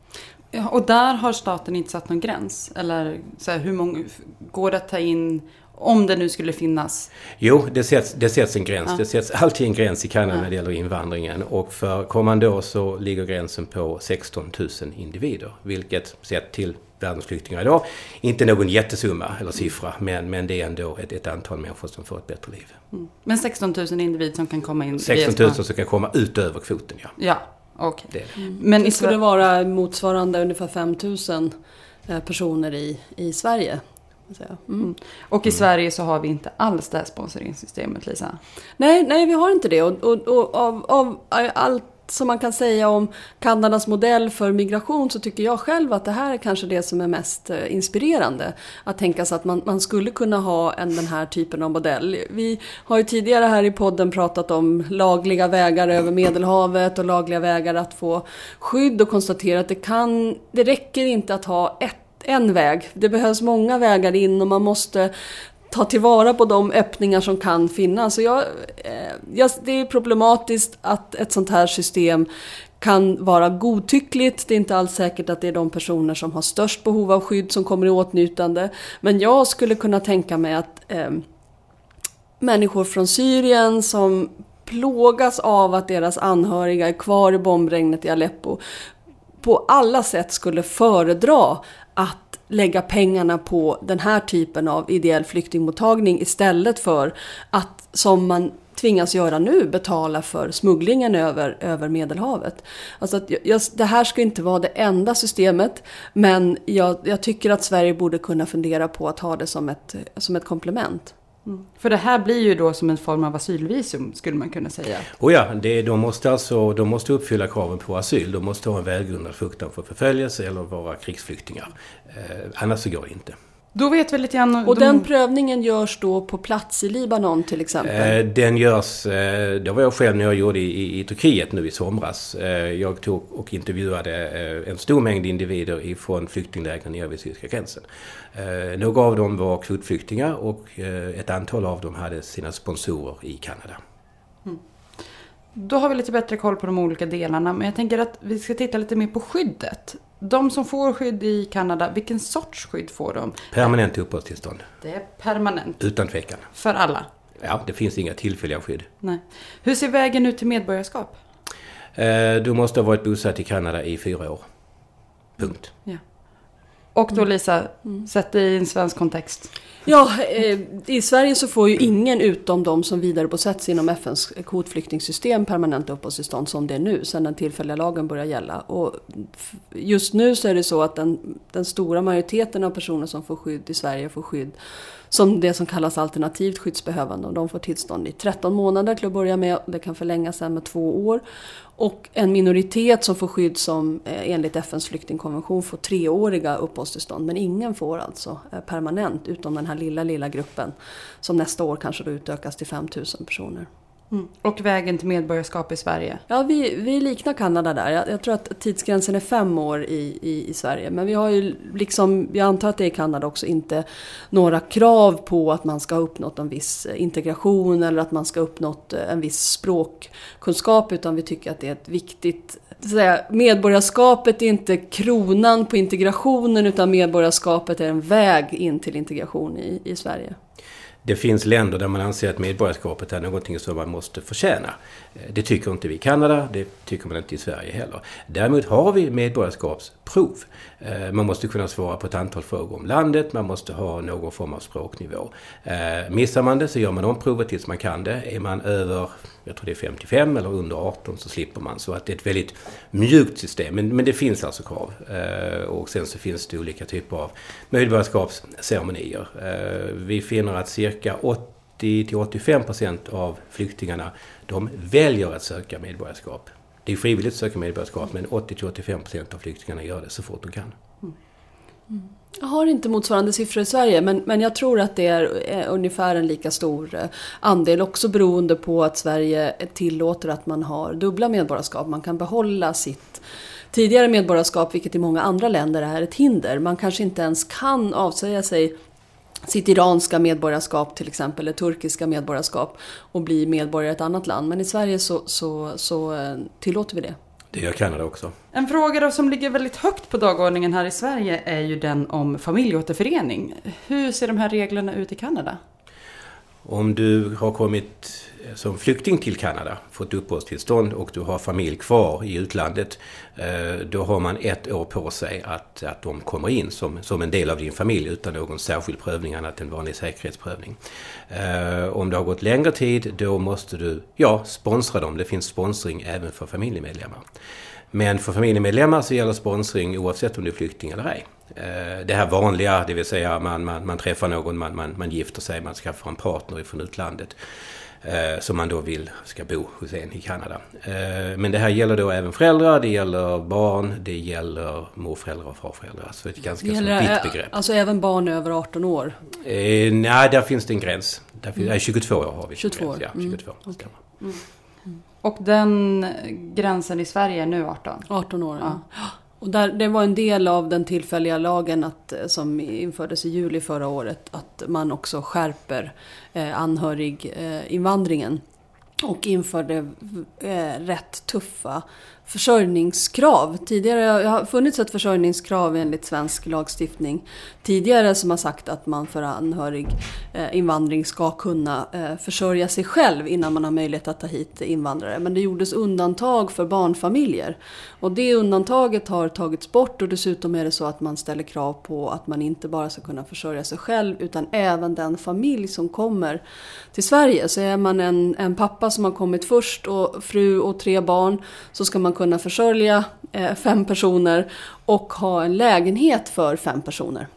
Ja, och där har staten inte satt någon gräns? Eller så här, hur många, går det att ta in, om det nu skulle finnas? Jo, det sätts, det sätts en gräns. Ja. Det sätts alltid en gräns i Kanada Ja. när det gäller invandringen. Och för kommande år så ligger gränsen på 16 000 individer. Vilket sett till världens flyktingar idag inte någon jättesumma eller siffra. Men, men det är ändå ett, ett antal människor som får ett bättre liv. Men 16 000 individer som kan komma in 16 via 000 som kan komma utöver kvoten, ja. Ja, okej. Det det. Men Det skulle vara motsvarande ungefär 5 000 eh, personer i, i Sverige. säga. Mm. Och i Sverige så har vi inte alls det här sponsoringssystemet, Lisa. Nej, nej, vi har inte det. Och, och, och av, av allt som man kan säga om Kanadas modell för migration så tycker jag själv att det här är kanske det som är mest eh, inspirerande. Att tänka sig att man, man skulle kunna ha en, den här typen av modell. Vi har ju tidigare här i podden pratat om lagliga vägar över Medelhavet och lagliga vägar att få skydd och konstatera att det, kan, det räcker inte att ha ett, en väg. Det behövs många vägar in och man måste ta tillvara på de öppningar som kan finnas. Så jag, eh, jag, det är problematiskt att ett sånt här system kan vara godtyckligt. Det är inte alls säkert att det är de personer som har störst behov av skydd som kommer i åtnjutande. Men jag skulle kunna tänka mig att eh, människor från Syrien som plågas av att deras anhöriga är kvar i bombregnet i Aleppo på alla sätt skulle föredra att lägga pengarna på den här typen av ideell flyktingmottagning istället för att, som man tvingas göra nu, betala för smugglingen över, över Medelhavet. Alltså att jag- det här ska inte vara det enda systemet, men jag, jag tycker att Sverige borde kunna fundera på att ha det som ett, som ett komplement. För det här blir ju då som en form av asylvisum, skulle man kunna säga. Och ja, det, de, måste alltså, de måste uppfylla kraven på asyl. De måste ha en välgrundad fruktan för förföljelse eller vara krigsflyktingar. Eh, annars så går det inte. Då vet vi lite grann... Och de- den prövningen görs då på plats i Libanon till exempel. Eh, den görs, eh, det var jag själv när jag gjorde i, i, i Turkiet nu i somras. Eh, jag tog och intervjuade eh, en stor mängd individer ifrån flyktinglägren nere vid syriska gränsen. Eh, några av dem var kvotflyktingar och eh, ett antal av dem hade sina sponsorer i Kanada. Då har vi lite bättre koll på de olika delarna. Men jag tänker att vi ska titta lite mer på skyddet. De som får skydd i Kanada, vilken sorts skydd får de? Permanent uppehållstillstånd, Det är permanent. utan tvekan. För alla. Ja, det finns inga tillfälliga skydd. Nej. Hur ser vägen ut till medborgarskap? Eh, du måste ha varit bosatt i Kanada i fyra år. Punkt. Ja. Och då Lisa, sätt dig i en svensk kontext. Ja, eh, i Sverige så får ju ingen utom de som vidarebosätts inom FNs kvotflyktingsystem permanent uppehållstillstånd som det är nu, sedan den tillfälliga lagen börjar gälla. Och just nu så är det så att den, den stora majoriteten av personer som får skydd i Sverige får skydd som det som kallas alternativt skyddsbehövande och de får tillstånd i 13 månader till att börja med. Det kan förlängas sen med två år. Och en minoritet som får skydd som eh, enligt FNs flyktingkonvention får treåriga uppehållstillstånd. Men ingen får alltså eh, permanent utom den här lilla, lilla gruppen som nästa år kanske då utökas till 5000 personer. Mm. Och vägen till medborgarskap i Sverige. Ja, vi, vi liknar Kanada där. Jag, jag tror att tidsgränsen är fem år i, i, i Sverige. Men vi har ju liksom, jag antar att det är i Kanada också, inte några krav på att man ska ha uppnått en viss integration eller att man ska ha uppnått eh, en viss språkkunskap. Utan vi tycker att det är ett viktigt så att säga, medborgarskapet är inte kronan på integrationen utan medborgarskapet är en väg in till integration i, i Sverige. Det finns länder där man anser att medborgarskapet är någonting som man måste förtjäna. Eh, det tycker inte vi i Kanada, det tycker man inte i Sverige heller. Däremot har vi medborgarskaps prov. Eh, man måste kunna svara på ett antal frågor om landet, man måste ha någon form av språknivå. Eh, missar man det så gör man om provet tills man kan det. Är man över, jag tror det är 55 eller under 18 så slipper man. Så att det är ett väldigt mjukt system. Men, men det finns alltså krav. Eh, och sen så finns det olika typer av medborgarskapsceremonier. Vi finner att cirka 80-85% av flyktingarna de väljer att söka medborgarskap. Det är frivilligt att söka medborgarskap men 80-85% av flyktingarna gör det så fort de kan. Jag har inte motsvarande siffror i Sverige men, men jag tror att det är eh, ungefär en lika stor eh, andel också beroende på att Sverige tillåter att man har dubbla medborgarskap. Man kan behålla sitt tidigare medborgarskap vilket i många andra länder är ett hinder. Man kanske inte ens kan avsäga sig sitt iranska medborgarskap till exempel, eller turkiska medborgarskap och bli medborgare i ett annat land. Men i Sverige så, så, så eh, tillåter vi det. Det gör Kanada också. En fråga då som ligger väldigt högt på dagordningen här i Sverige är ju den om familjeåterförening. Hur ser de här reglerna ut i Kanada? Om du har kommit Eh, som flykting till Kanada, fått uppehållstillstånd och du har familj kvar i utlandet, eh, då har man ett år på sig att, att de kommer in som, som en del av din familj utan någon särskild prövning annat än vanlig säkerhetsprövning. Eh, om det har gått längre tid, då måste du, ja, sponsra dem. Det finns sponsring även för familjemedlemmar. Men för familjemedlemmar så gäller sponsring oavsett om du är flykting eller ej. Det här vanliga, det vill säga man, man, man träffar någon, man, man, man gifter sig, man skaffar en partner från utlandet eh, Som man då vill ska bo hos en i Kanada. Eh, Men det här gäller då även föräldrar, det gäller barn, det gäller morföräldrar och farföräldrar. Så det är ett ganska gäller, vitt eh, begrepp. Alltså även barn över 18 år. Eh, nej, där finns det en gräns. Där finns, nej, 22 år har vi. som 22 år. Ja, Mm. 22 stämmer. Och den gränsen i Sverige är nu 18. 18 år, ja. Ja. Och där, det var en del av den tillfälliga lagen att, eh, som infördes i juli förra året att man också skärper eh, anhöriginvandringen. Och införde eh, rätt tuffa försörjningskrav. Tidigare jag har funnits ett försörjningskrav enligt svensk lagstiftning tidigare som har sagt att man för anhöriginvandring eh, ska kunna eh, försörja sig själv innan man har möjlighet att ta hit invandrare. Men det gjordes undantag för barnfamiljer. Och det undantaget har tagits bort och dessutom är det så att man ställer krav på att man inte bara ska kunna försörja sig själv utan även den familj som kommer till Sverige. Så är man en, en pappa som har kommit först och fru och tre barn så ska man kunna försörja eh, fem personer och ha en lägenhet för fem personer.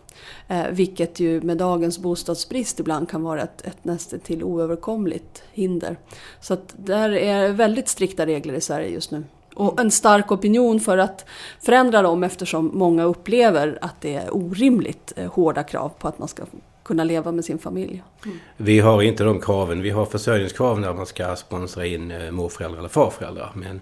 Eh, vilket ju med dagens bostadsbrist ibland kan vara ett, ett nästan till oöverkomligt hinder. Så att där är väldigt strikta regler i Sverige just nu. Och en stark opinion för att förändra dem eftersom många upplever att det är orimligt eh, hårda krav på att man ska kunna leva med sin familj. Mm. Vi har inte de kraven. Vi har försörjningskrav när man ska sponsra in morföräldrar eller farföräldrar. Men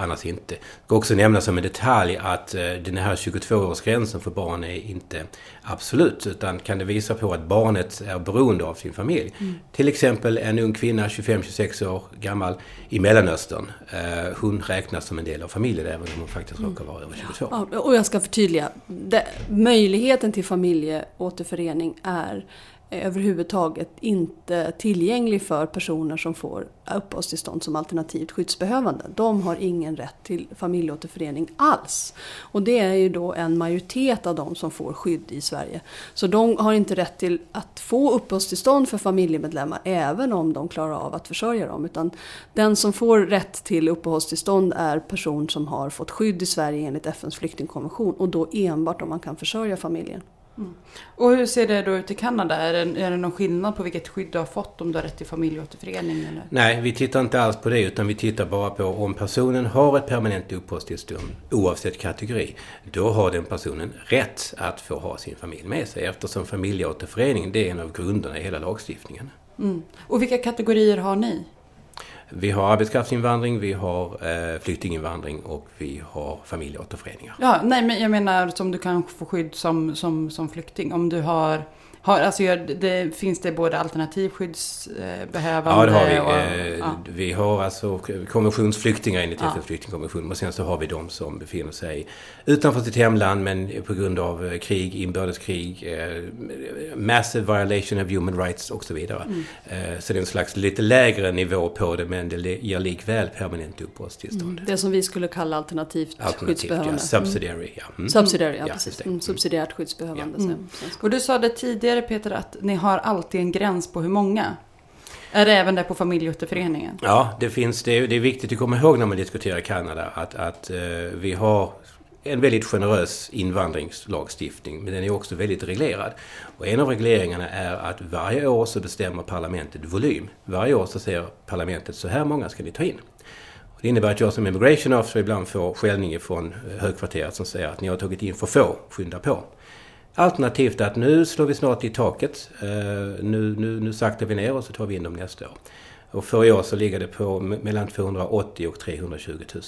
annars inte. Jag ska också nämna som en detalj att eh, den här 22-årsgränsen för barn är inte absolut. Utan kan det visa på att barnet är beroende av sin familj. Till exempel en ung kvinna, 25-26 år gammal, i Mellanöstern. Eh, Hon räknas som en del av familjen även om hon faktiskt råkar vara över 22. Ja, och jag ska förtydliga. Det, möjligheten till familjeåterförening är är överhuvudtaget inte tillgänglig för personer som får uppehållstillstånd som alternativt skyddsbehövande. De har ingen rätt till familjeåterförening alls. Och det är ju då en majoritet av de som får skydd i Sverige. Så de har inte rätt till att få uppehållstillstånd för familjemedlemmar även om de klarar av att försörja dem. Utan den som får rätt till uppehållstillstånd är person som har fått skydd i Sverige enligt FNs flyktingkonvention och då enbart om man kan försörja familjen. Mm. Och hur ser det då ut i Kanada? Är det, är det någon skillnad på vilket skydd du har fått om du har rätt till familjeåterförening? Eller? Nej, vi tittar inte alls på det utan vi tittar bara på om personen har ett permanent uppehållstillstånd oavsett kategori. Då har den personen rätt att få ha sin familj med sig eftersom familjeåterförening det är en av grunderna i hela lagstiftningen. Mm. Och vilka kategorier har ni? Vi har arbetskraftsinvandring, vi har eh, flyktinginvandring och vi har familjeåterföreningar. Ja, nej men jag menar som du kan få skydd som, som, som flykting. Om du har har, alltså, det, finns det både alternativskyddsbehövande Ja, det har vi. Och, eh, ja. Vi har alltså konventionsflyktingar enligt Ja. FNs flyktingkonvention. Men sen så har vi de som befinner sig utanför sitt hemland men på grund av eh, krig, inbördeskrig, eh, massive violation of human rights och så vidare. Mm. Så det är en slags lite lägre nivå på det men det ger likväl permanent uppehållstillstånd. Det som vi skulle kalla alternativt, Alternativt, ja. skyddsbehövande. Subsidiary, ja. Mm. Subsidiary, ja, Ja, precis. just det. Mm, subsidiärt skyddsbehövande. Mm. Och du sa det tidigare Peter att ni har alltid en gräns på hur många. Är det även det på familjeåterföreningen? Ja, det, finns, det, är, det är viktigt att komma ihåg när man diskuterar Kanada att, att eh, vi har en väldigt generös invandringslagstiftning men den är också väldigt reglerad. Och en av regleringarna är att varje år så bestämmer parlamentet volym. Varje år så säger parlamentet så här många ska ni ta in. Och det innebär att jag som immigration officer ibland får skällning från högkvarteret som säger att ni har tagit in för få, skynda på. Alternativt att nu slår vi snart i taket. Eh, nu, nu, nu saktar vi ner och så tar vi in dem nästa år. Och för i år så ligger det på mellan 280 och 320 000.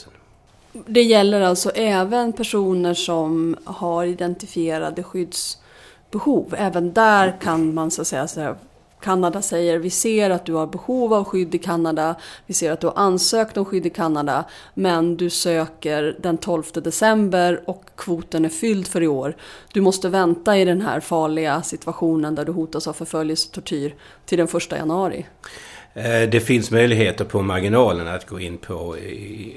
Det gäller alltså även personer som har identifierade skyddsbehov. Även där kan man så att säga så här, Kanada säger vi ser att du har behov av skydd i Kanada, vi ser att du har ansökt om skydd i Kanada, men du söker den 12 december och kvoten är fylld för i år. Du måste vänta i den här farliga situationen där du hotas av förföljelse och tortyr till den 1 januari. Eh, det finns möjligheter på marginalen att gå in på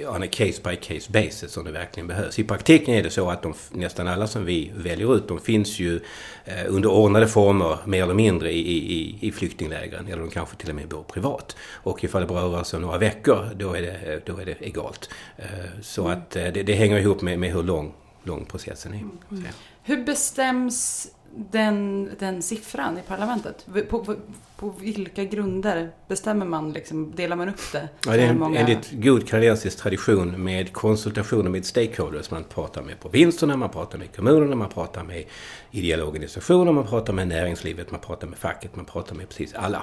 on a case by case basis om det verkligen behövs. I praktiken är det så att de, nästan alla som vi väljer ut de finns ju eh, under ordnade former mer eller mindre i, i, i flyktinglägren eller de kanske till och med bor privat. Och ifall det bara rör sig om några veckor då är det, då är det egalt. Eh, så att det, det hänger ihop med, med hur lång, lång processen är. Mm. Hur bestäms den, den siffran i parlamentet? På, på, på vilka grunder bestämmer man, liksom, delar man upp det? Ja, det är en, många- enligt god kanadensisk tradition med konsultationer med stakeholders. Man pratar med provinserna, man pratar med kommunerna, man pratar med ideella organisationer, man pratar med näringslivet, man pratar med facket, man pratar med precis alla.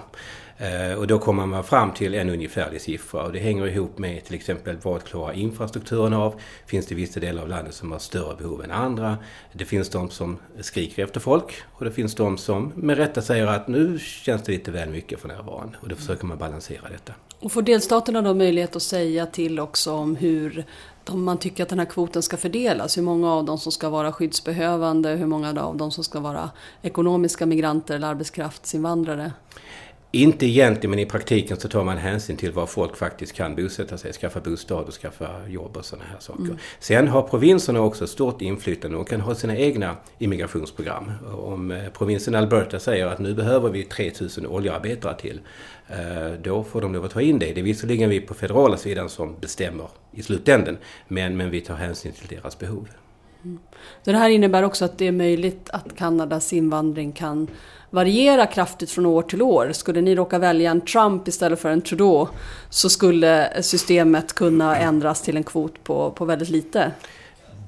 Eh, och då kommer man fram till en ungefärlig siffra och det hänger ihop med till exempel vad klarar infrastrukturen av? Finns det vissa delar av landet som har större behov än andra? Det finns de som skriker efter folk och det finns de som med rätta säger att nu känns det lite väl mycket för närvarande och då försöker man balansera detta. Och får delstaterna då möjlighet att säga till också om hur de, man tycker att den här kvoten ska fördelas? Hur många av dem som ska vara skyddsbehövande? Hur många av dem som ska vara ekonomiska migranter eller arbetskraftsinvandrare? Inte egentligen, men i praktiken så tar man hänsyn till var folk faktiskt kan bosätta sig, skaffa bostad och skaffa jobb och sådana här saker. Sen har provinserna också stort inflytande och kan ha sina egna immigrationsprogram. Om eh, provinsen Alberta säger att nu behöver vi 3000 oljearbetare till, eh, då får de lov att ta in det. Det är visserligen vi på federala sidan som bestämmer i slutänden, men, men vi tar hänsyn till deras behov. Så det här innebär också att det är möjligt att Kanadas invandring kan variera kraftigt från år till år. Skulle ni råka välja en Trump istället för en Trudeau så skulle systemet kunna ändras till en kvot på, på väldigt lite.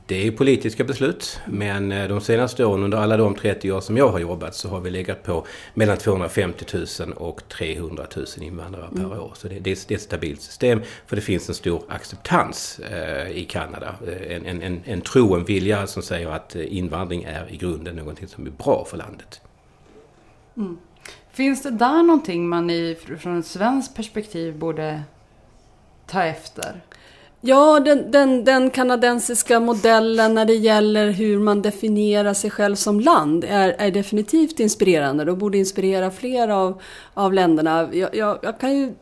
Det är politiska beslut, men eh, de senaste åren, under alla de 30 år som jag har jobbat, så har vi legat på mellan 250 000 och 300 000 invandrare per år. Så det, det, är, det är ett stabilt system, för det finns en stor acceptans eh, i Kanada. Eh, En, en, en, en tro, en vilja som säger att eh, invandring är i grunden någonting som är bra för landet. Finns det där någonting man i, från ett svenskt perspektiv borde ta efter? Ja, den, den, den kanadensiska modellen när det gäller hur man definierar sig själv som land är, är definitivt inspirerande och borde inspirera fler av, av länderna. Jag, jag, jag kan ju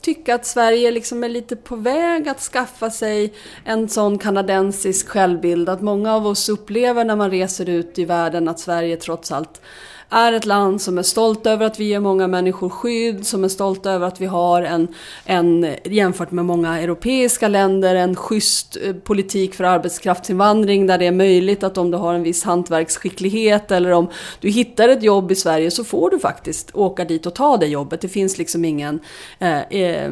tycka att Sverige liksom är lite på väg att skaffa sig en sån kanadensisk självbild. Att många av oss upplever när man reser ut i världen att Sverige trots allt är ett land som är stolt över att vi ger många människor skydd, som är stolt över att vi har en, en jämfört med många europeiska länder, en schysst eh, politik för arbetskraftsinvandring där det är möjligt att om du har en viss hantverksskicklighet eller om du hittar ett jobb i Sverige så får du faktiskt åka dit och ta det jobbet. Det finns liksom ingen eh, eh,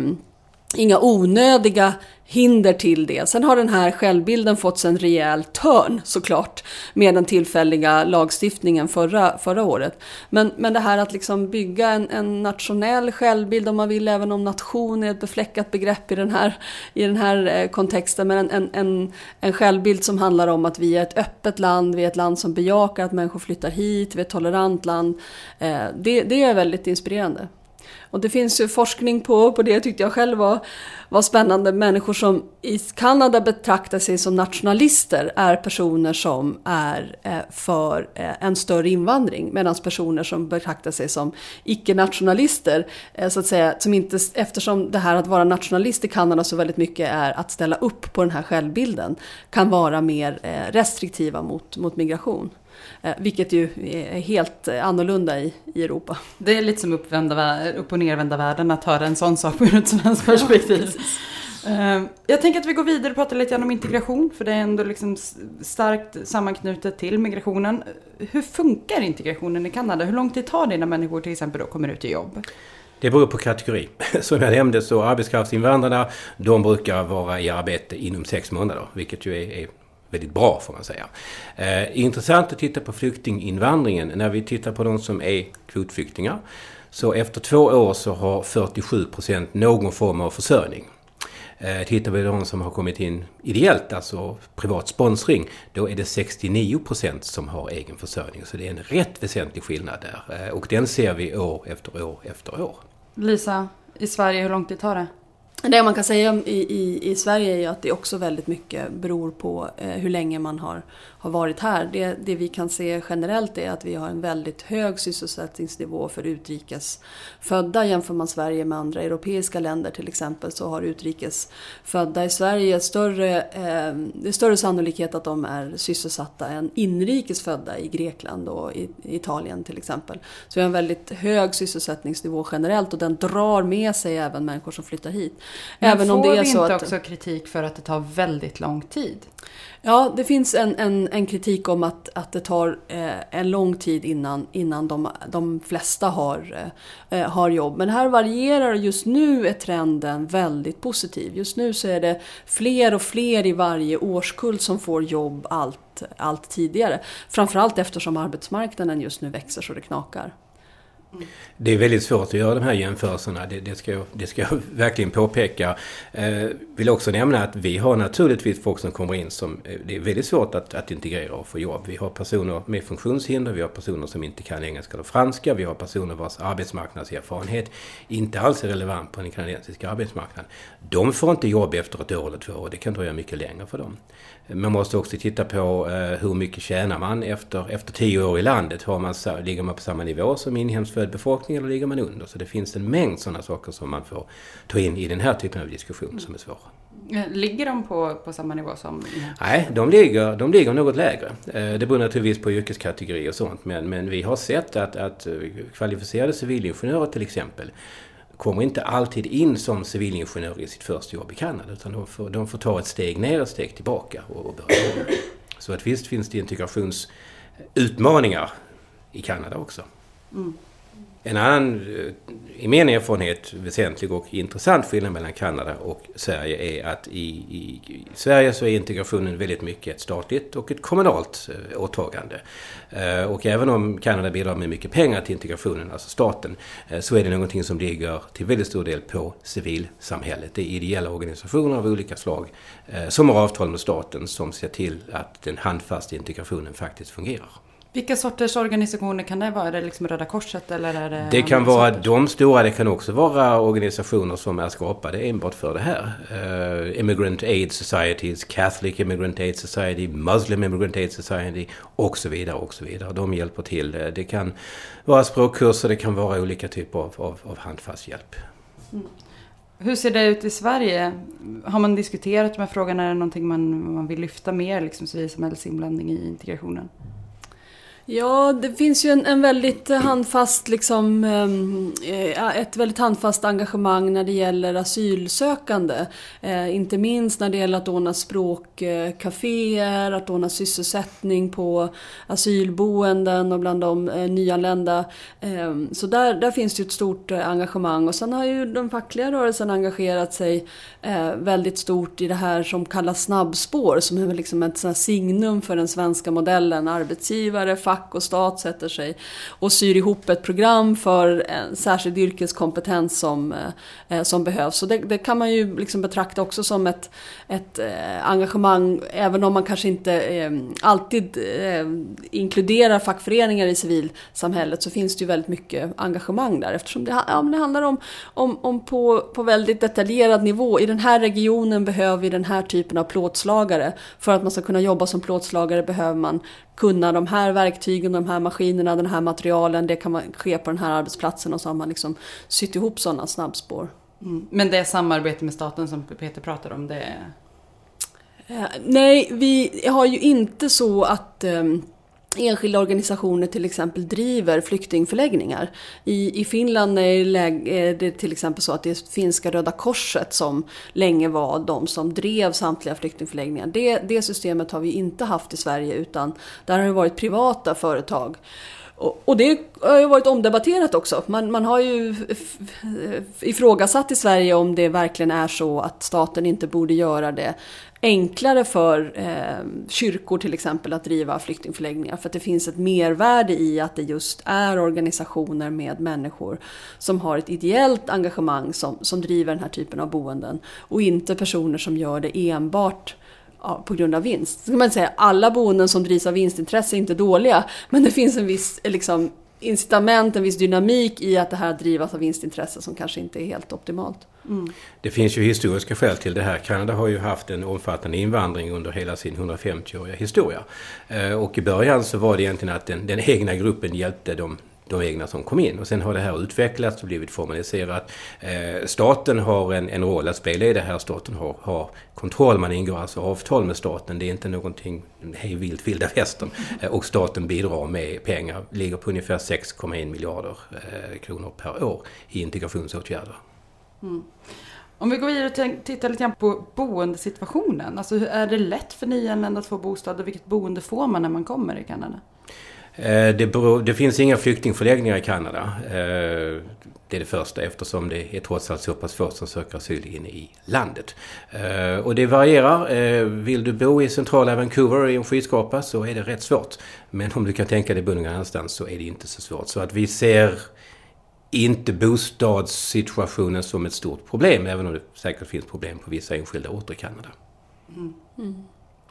inga onödiga hinder till det. Sen har den här självbilden fått en rejäl törn såklart med den tillfälliga lagstiftningen förra, förra året. Men, men det här att liksom bygga en, en nationell självbild om man vill, även om nation är ett befläckat begrepp i den här, i den här eh, kontexten, men en, en, en, en självbild som handlar om att vi är ett öppet land, vi är ett land som bejakar att människor flyttar hit, vi är ett tolerant land. Eh, det, det är väldigt inspirerande. Och det finns ju forskning på, på det tyckte jag själv var, var spännande. Människor som i Kanada betraktar sig som nationalister är personer som är eh, för eh, en större invandring. Medan personer som betraktar sig som icke-nationalister, eh, så att säga, som inte, eftersom det här att vara nationalist i Kanada så väldigt mycket är att ställa upp på den här självbilden, kan vara mer restriktiva mot, mot migration. Eh, vilket ju är helt annorlunda i, i Europa. Det är lite som uppvända, upp och nervända världen att höra en sån sak ur ett svenskt perspektiv. Ja, jag tänker att vi går vidare och pratar lite grann om integration, för det är ändå liksom starkt sammanknutet till migrationen. Hur funkar integrationen i Kanada? Hur lång tid tar det innan människor till exempel då kommer ut i jobb? Det beror på kategori. Som jag nämnde så arbetskraftsinvandrarna, de brukar vara i arbete inom sex månader, vilket ju är, är väldigt bra får man säga. Eh, intressant att titta på flyktinginvandringen. När vi tittar på de som är kvotflyktingar så efter två år så har 47 procent någon form av försörjning. Eh, tittar vi på de som har kommit in ideellt, alltså privat sponsring, då är det 69 procent som har egen försörjning. Så det är en rätt väsentlig skillnad där. Eh, och den ser vi år efter år efter år. Lisa, i Sverige, hur lång tid tar det? Det man kan säga i, i, i Sverige är ju att det också väldigt mycket beror på eh, hur länge man har, har varit här. Det, det vi kan se generellt är att vi har en väldigt hög sysselsättningsnivå för utrikes födda. Jämför man Sverige med andra europeiska länder till exempel så har utrikes födda i Sverige större, eh, det är större sannolikhet att de är sysselsatta än inrikes födda i Grekland och i, i Italien till exempel. Så vi har en väldigt hög sysselsättningsnivå generellt och den drar med sig även människor som flyttar hit. Men Även får om det är vi så inte att, också kritik för att det tar väldigt lång tid? Ja, det finns en, en, en kritik om att, att det tar eh, en lång tid innan, innan de, de flesta har, eh, har jobb. Men här varierar just nu är trenden väldigt positiv. Just nu så är det fler och fler i varje årskull som får jobb allt, allt tidigare. Framförallt eftersom arbetsmarknaden just nu växer så det knakar. Det är väldigt svårt att göra de här jämförelserna, det, det, ska, jag, det ska jag verkligen påpeka. Eh, vill också nämna att vi har naturligtvis folk som kommer in som eh, det är väldigt svårt att, att integrera och få jobb. Vi har personer med funktionshinder, vi har personer som inte kan engelska eller franska, vi har personer vars arbetsmarknadserfarenhet inte alls är relevant på den kanadensiska arbetsmarknaden. De får inte jobb efter ett år eller två och det kan dröja mycket längre för dem. Man måste också titta på eh, hur mycket tjänar man efter, efter tio år i landet. Har man, ligger man på samma nivå som inhemskt född befolkning eller ligger man under? Så det finns en mängd sådana saker som man får ta in i den här typen av diskussion som är svåra. Eh, ligger de på, på samma nivå som? Nej, de ligger, de ligger något lägre. Eh, det beror naturligtvis på yrkeskategori och sånt. Men, men vi har sett att, att kvalificerade civilingenjörer till exempel kommer inte alltid in som civilingenjör i sitt första jobb i Kanada. Utan de får, de får ta ett steg ner, ett steg tillbaka och, och börja Så att visst finns det integrationsutmaningar i Kanada också. Mm. En annan, eh, i min erfarenhet, väsentlig och intressant skillnad mellan Kanada och Sverige är att i, i, i, Sverige så är integrationen väldigt mycket ett statligt och ett kommunalt eh, åtagande. Eh, och även om Kanada bidrar med mycket pengar till integrationen, alltså staten, eh, så är det någonting som ligger till väldigt stor del på civilsamhället. Det är ideella organisationer av olika slag eh, som har avtal med staten som ser till att den handfasta integrationen faktiskt fungerar. Vilka sorters organisationer kan det vara? Är det liksom Röda Korset eller är det... Det kan vara sorters? de stora, det kan också vara organisationer som är skapade enbart för det här. Uh, Immigrant Aid Societies, Catholic Immigrant Aid Society, Muslim Immigrant Aid Society och så vidare och så vidare. De hjälper till. Det kan vara språkkurser, det kan vara olika typer av, av, av handfast hjälp. Hur ser det ut i Sverige? Har man diskuterat de här frågorna? Är det någonting man, man vill lyfta mer, liksom civilsamhällsinblandning i integrationen? Ja, det finns ju en, en väldigt handfast, liksom, ehm, eh, ett väldigt handfast engagemang när det gäller asylsökande. Eh, inte minst när det gäller att ordna språkcaféer, att ordna sysselsättning på asylboenden och bland de eh, nyanlända. Ehm, så där, där finns det ju ett stort engagemang. Och sen har ju den fackliga rörelsen engagerat sig väldigt stort i det här som kallas snabbspår, som är liksom ett signum för den svenska modellen. Arbetsgivare, fack fack och stat sätter sig och syr ihop ett program för en särskild yrkeskompetens som, eh, eh, som behövs. Så det, det kan man ju liksom betrakta också som ett, ett eh, engagemang, även om man kanske inte alltid inkluderar fackföreningar i civilsamhället så finns det ju väldigt mycket engagemang där eftersom det, ja, men det handlar om, om, om på, på väldigt detaljerad nivå. I den här regionen behöver vi den här typen av plåtslagare. För att man ska kunna jobba som plåtslagare behöver man kunna de här verktygen, de här maskinerna, den här materialen. Det kan man ske på den här arbetsplatsen och så har man liksom sytt ihop sådana snabbspår. Mm. Men det samarbete med staten som Peter pratar om, det... Eh, nej, vi har ju inte så att eh, enskilda organisationer till exempel driver flyktingförläggningar. I, i Finland är det till exempel så att det är finska Röda Korset som länge var de som drev samtliga flyktingförläggningar. Det, det systemet har vi inte haft i Sverige utan där har det varit privata företag. Och, och det har ju varit omdebatterat också. Man, man har ju ifrågasatt i Sverige om det verkligen är så att staten inte borde göra det enklare för eh, kyrkor till exempel att driva flyktingförläggningar. För att det finns ett mervärde i att det just är organisationer med människor som har ett ideellt engagemang som, som driver den här typen av boenden. Och inte personer som gör det enbart ja, på grund av vinst. Så kan man säga alla boenden som drivs av vinstintresse är inte dåliga. Men det finns en viss liksom, incitament, en viss dynamik i att det här drivas av vinstintresse som kanske inte är helt optimalt. Mm. Det finns ju historiska skäl till det här. Kanada har ju haft en omfattande invandring under hela sin 150-åriga historia. Och i början så var det egentligen att den, den egna gruppen hjälpte de de egna som kom in. Och sen har det här utvecklats och blivit formaliserat. Eh, staten har en, en roll att spela i det här. Staten har, har kontroll. Man ingår alltså avtal med staten. Det är inte någonting hej vilt vilda västern. Eh, och staten bidrar med pengar. Ligger på ungefär 6,1 miljarder eh, kronor per år i integrationsåtgärder. Mm. Om vi går vidare och tittar lite grann på boendesituationen. Alltså är det lätt för nyanlända att få bostad och vilket boende får man när man kommer i Kanada? Det, beror, det, finns inga flyktingförläggningar i Kanada. Det är det första eftersom det är trots allt så pass få som söker asyl inne i landet. Och det varierar. Vill du bo i centrala Vancouver i en skyskrapa så är det rätt svårt. Men om du kan tänka dig bo någon annanstans så är det inte så svårt. Så att vi ser inte bostadssituationen som ett stort problem även om det säkert finns problem på vissa enskilda orter i Kanada. Mm.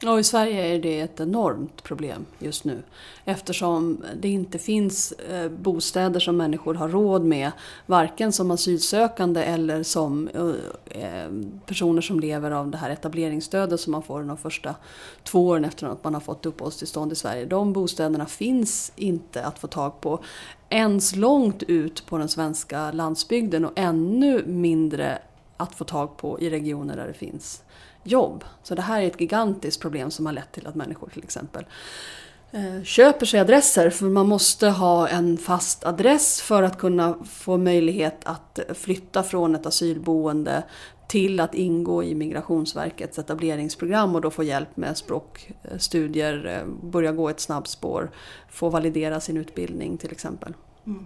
Och i Sverige är det ett enormt problem just nu eftersom det inte finns eh, bostäder som människor har råd med varken som asylsökande eller som eh, eh, personer som lever av det här etableringsstödet som man får de första två åren efter att man har fått uppehållstillstånd i Sverige. De bostäderna finns inte att få tag på ens långt ut på den svenska landsbygden och ännu mindre att få tag på i regioner där det finns jobb. Så det här är ett gigantiskt problem som har lett till att människor till exempel eh, köper sig adresser för man måste ha en fast adress för att kunna få möjlighet att flytta från ett asylboende till att ingå i Migrationsverkets etableringsprogram och då få hjälp med språkstudier, eh, börja gå ett snabbspår, få validera sin utbildning till exempel. Mm.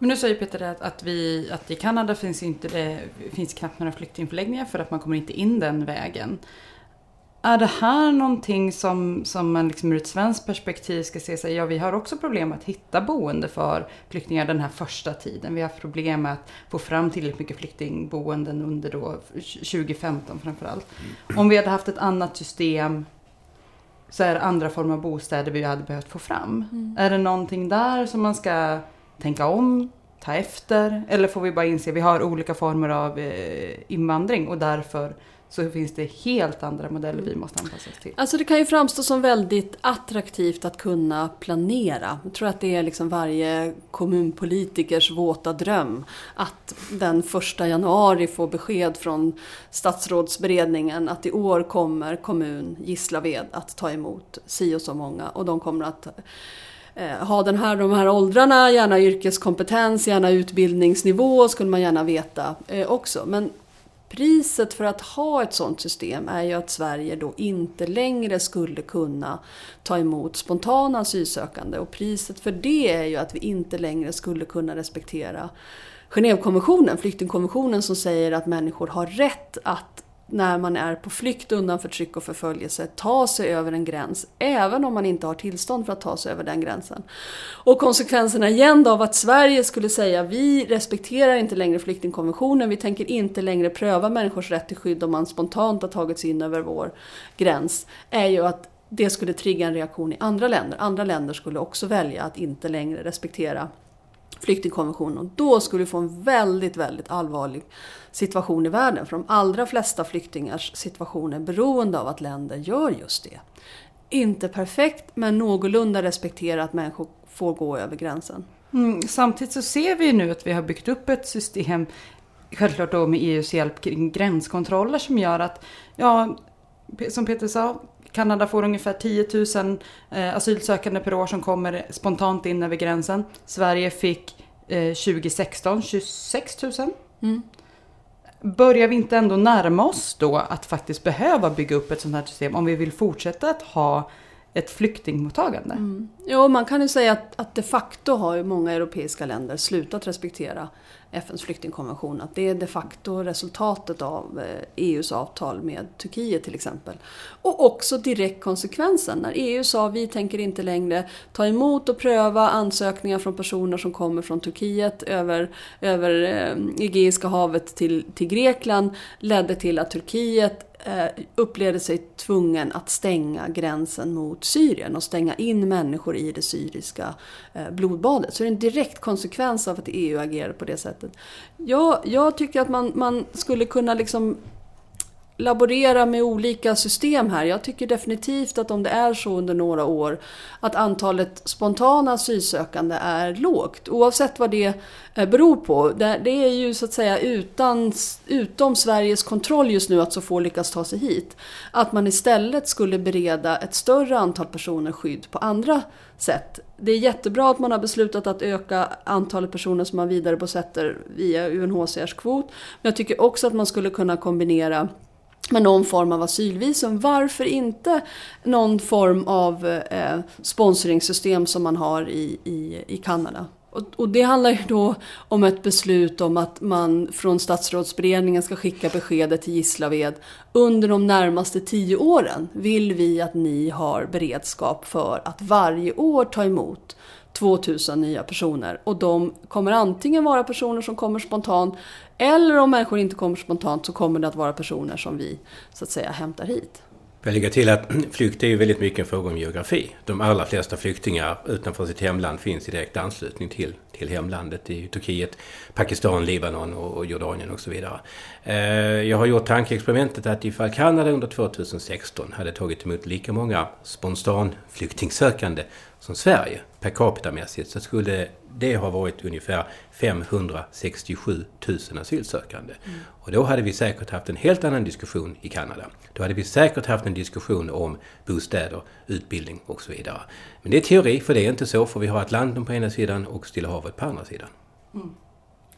Men nu säger Peter att, att, vi, att i Kanada finns, inte det, finns knappt några flyktingförläggningar för att man kommer inte in den vägen. Är det här någonting som, som man liksom ur ett svenskt perspektiv ska se sig, ja vi har också problem att hitta boende för flyktingar den här första tiden. Vi har haft problem med att få fram tillräckligt mycket flyktingboenden under då 2015 framförallt. Om vi hade haft ett annat system, så är det andra former av bostäder vi hade behövt få fram. Är det någonting där som man ska tänka om, ta efter? Eller får vi bara inse att vi har olika former av eh, invandring och därför så finns det helt andra modeller vi måste anpassa oss till. Alltså det kan ju framstå som väldigt attraktivt att kunna planera. Jag tror att det är liksom varje kommunpolitikers våta dröm. Att den första januari få besked från statsrådsberedningen att i år kommer kommun Gislaved att ta emot si och så många och de kommer att Eh, ha den här, de här åldrarna, gärna yrkeskompetens, gärna utbildningsnivå skulle man gärna veta eh, också. Men Priset för att ha ett sådant system är ju att Sverige då inte längre skulle kunna ta emot spontana asylsökande och priset för det är ju att vi inte längre skulle kunna respektera Genèvekonventionen, flyktingkonventionen som säger att människor har rätt att när man är på flykt undan förtryck och förföljelse ta sig över en gräns, även om man inte har tillstånd för att ta sig över den gränsen. Och konsekvenserna igen då av att Sverige skulle säga vi respekterar inte längre flyktingkonventionen, vi tänker inte längre pröva människors rätt till skydd om man spontant har tagit sig in över vår gräns, är ju att det skulle trigga en reaktion i andra länder. Andra länder skulle också välja att inte längre respektera flyktingkonventionen. Och då skulle vi få en väldigt, väldigt allvarlig situation i världen. För de allra flesta flyktingars situation är beroende av att länder gör just det. Inte perfekt, men någorlunda respektera att människor får gå över gränsen. Mm, samtidigt så ser vi nu att vi har byggt upp ett system, självklart då med EUs hjälp kring gränskontroller som gör att, ja, som Peter sa, Kanada får ungefär 10 000 eh, asylsökande per år som kommer spontant in över gränsen. Sverige fick eh, 2016 26 000. Mm. Börjar vi inte ändå närma oss då att faktiskt behöva bygga upp ett sånt här system om vi vill fortsätta att ha ett flyktingmottagande? Mm. Jo, man kan ju säga att, att de facto har ju många europeiska länder slutat respektera FNs flyktingkonvention. Att det är de facto resultatet av eh, e EUs avtal med Turkiet till exempel. Och också direkt konsekvensen. När EU sa vi tänker inte längre ta emot och pröva ansökningar från personer som kommer från Turkiet över, över eh, Egeiska havet till, till Grekland ledde till att Turkiet eh, upplevde sig tvungen att stänga gränsen mot Syrien och stänga in människor i det syriska blodbadet. Så det är en direkt konsekvens av att EU agerar på det sättet. Jag, jag tycker att man, man skulle kunna liksom laborera med olika system här. Jag tycker definitivt att om det är så under några år att antalet spontana asylsökande är lågt, oavsett vad det eh, beror på. Det är ju så att säga utan, utom Sveriges kontroll just nu att så få lyckas ta sig hit. Att man istället skulle bereda ett större antal personer skydd på andra sätt. Det är jättebra att man har beslutat att öka antalet personer som man vidarebosätter via UNHCRs kvot. Men jag tycker också att man skulle kunna kombinera med någon form av asylvisum. Varför inte någon form av eh, sponsringssystem som man har i, i, i Kanada? Och, och, det handlar ju då om ett beslut om att man från statsrådsberedningen ska skicka beskedet till Gislaved. Under de närmaste tio åren vill vi att ni har beredskap för att varje år ta emot 2000 nya personer. Och de kommer antingen vara personer som kommer spontant eller om människor inte kommer spontant så kommer det att vara personer som vi så att säga hämtar hit. Jag lägger till att flykt är ju väldigt mycket en fråga om geografi. De allra flesta flyktingar utanför sitt hemland finns i direkt anslutning till, till hemlandet i Turkiet, Pakistan, Libanon och Jordanien och så vidare. Eh, jag har gjort tankeexperimentet att ifall Kanada under 2016 hade tagit emot lika många spontan flyktingsökande som Sverige per capita-mässigt så skulle det ha varit ungefär 567 000 asylsökande. Mm. Och då hade vi säkert haft en helt annan diskussion i Kanada. Då hade vi säkert haft en diskussion om bostäder, utbildning och så vidare. Men det är teori, för det är inte så, för vi har Atlanten på ena sidan och Stilla havet på andra sidan. Mm.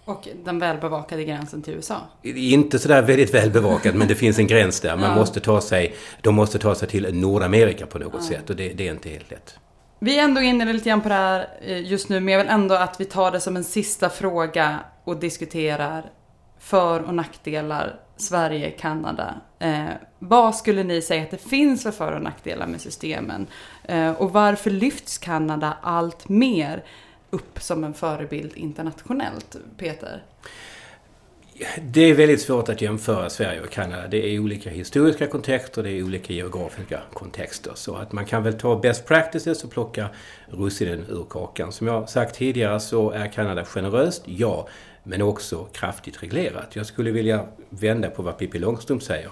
Och den välbevakade gränsen till USA? Inte sådär väldigt välbevakad, men det finns en gräns där. Man ja. måste ta sig, de måste ta sig till Nordamerika på något ja. sätt och det, det är inte helt lätt. Vi är ändå inne lite grann på det här eh, just nu, men jag vill ändå att vi tar det som en sista fråga och diskuterar för och nackdelar Sverige, Kanada. Eh, vad skulle ni säga att det finns för för och nackdelar med systemen? Eh, och varför lyfts Kanada allt mer upp som en förebild internationellt, Peter? Det är väldigt svårt att jämföra Sverige och Kanada. Det är olika historiska kontexter, det är olika geografiska kontexter. Så att man kan väl ta best practices och plocka russinen ur kakan. Som jag sagt tidigare så är Kanada generöst, ja, men också kraftigt reglerat. Jag skulle vilja vända på vad Pippi Långstrump säger.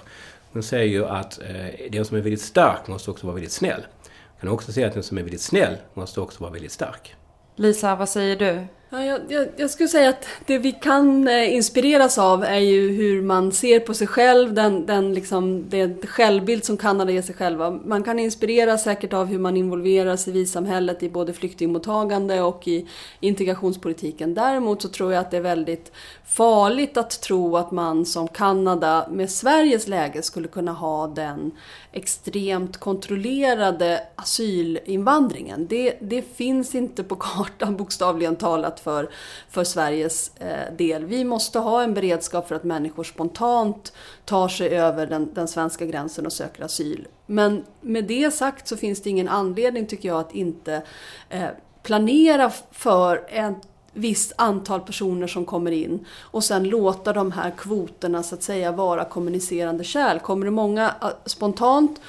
Hon säger ju att eh, den som är väldigt stark måste också vara väldigt snäll. Man kan också säga att den som är väldigt snäll måste också vara väldigt stark. Lisa, vad säger du? Ja, jag, jag, jag, skulle säga att det vi kan eh, inspireras av är ju hur man ser på sig själv, den, den, liksom, det självbild som Kanada ger sig själva. Man kan inspireras säkert av hur man involverar civilsamhället i både flyktingmottagande och i integrationspolitiken. Däremot så tror jag att det är väldigt farligt att tro att man som Kanada med Sveriges läge skulle kunna ha den extremt kontrollerade asylinvandringen. Det, det finns inte på kartan bokstavligen talat för, för Sveriges eh, del. Vi måste ha en beredskap för att människor spontant tar sig över den, den svenska gränsen och söker asyl. Men med det sagt så finns det ingen anledning tycker jag att inte eh, planera för en visst antal personer som kommer in och sen låta de här kvoterna så att säga vara kommunicerande kärl. Kommer det många eh, spontant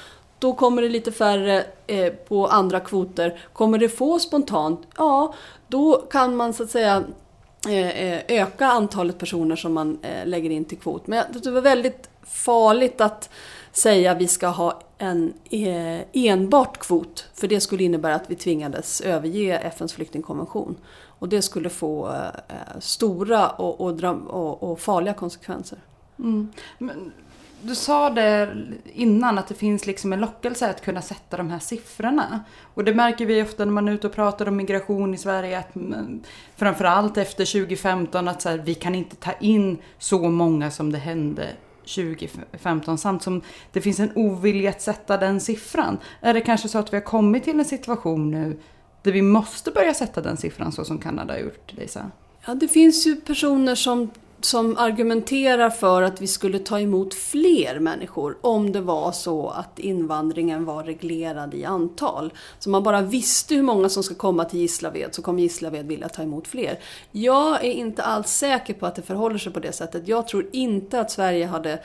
då kommer det lite färre eh, på andra kvoter. Kommer det få spontant, ja då kan man så att säga eh, eh öka antalet personer som man eh, lägger in till kvot. Men det var väldigt farligt att säga att vi ska ha en eh, enbart kvot. För det skulle innebära att vi tvingades överge FNs flyktingkonvention. Och det skulle få stora och, och, och, och, farliga konsekvenser. Mm. Men, du sa det innan att det finns liksom en lockelse att kunna sätta de här siffrorna. Och det märker vi ofta när man är ute och pratar om migration i Sverige. Att mm, framförallt efter 2015 att så här, vi kan inte ta in så många som det hände 2015 samt som det finns en ovilja att sätta den siffran. Är det kanske så att vi har kommit till en situation nu där vi måste börja sätta den siffran så som Kanada har gjort, Lisa? Ja, det finns ju personer som som argumenterar för att vi skulle ta emot fler människor om det var så att invandringen var reglerad i antal. Så man bara visste hur många som ska komma till Gislaved så kommer Gislaved vilja ta emot fler. Jag är inte alls säker på att det förhåller sig på det sättet. Jag tror inte att Sverige hade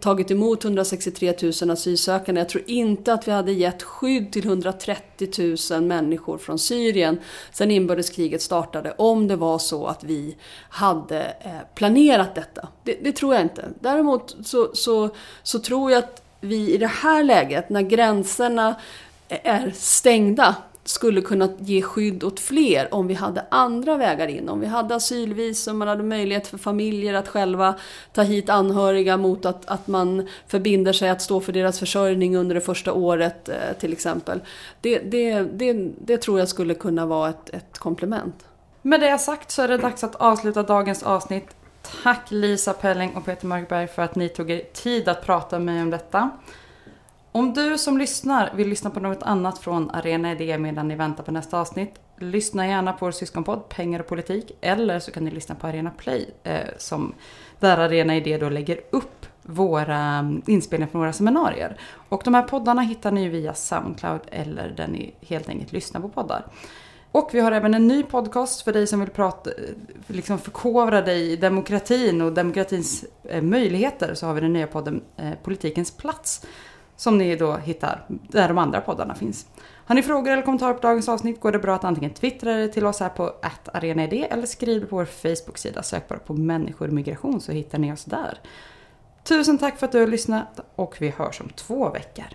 tagit emot 163 000 asylsökande. Jag tror inte att vi hade gett skydd till 130 000 människor från Syrien sedan inbördeskriget startade om det var så att vi hade eh, planerat detta. Det, det tror jag inte. Däremot så, så, så tror jag att vi i det här läget, när gränserna är stängda, skulle kunna ge skydd åt fler om vi hade andra vägar in. Om vi hade asylvisum, man hade möjlighet för familjer att själva ta hit anhöriga mot att, att man förbinder sig att stå för deras försörjning under det första året eh, till exempel. Det, det, det, det tror jag skulle kunna vara ett, ett komplement. Med det sagt så är det dags att avsluta dagens avsnitt. Tack Lisa Pelling och Peter Markberg för att ni tog er tid att prata med mig om detta. Om du som lyssnar vill lyssna på något annat från Arena Idé medan ni väntar på nästa avsnitt, lyssna gärna på vår syskonpodd Pengar och politik eller så kan ni lyssna på Arena Play eh, som, där Arena Idé då lägger upp våra mm, inspelningar från våra seminarier. Och de här poddarna hittar ni via Soundcloud eller där ni helt enkelt lyssnar på poddar. Och vi har även en ny podcast för dig som vill prata, eh, liksom förkovra dig i demokratin och demokratins eh, möjligheter. Så har vi den nya podden eh, Politikens plats som ni då hittar där de andra poddarna finns. Har ni frågor eller kommentarer på dagens avsnitt går det bra att antingen twittra till oss här på arenaid eller skriv på vår Facebook-sida. Sök bara på människor migration så hittar ni oss där. Tusen tack för att du har lyssnat och vi hörs om två veckor.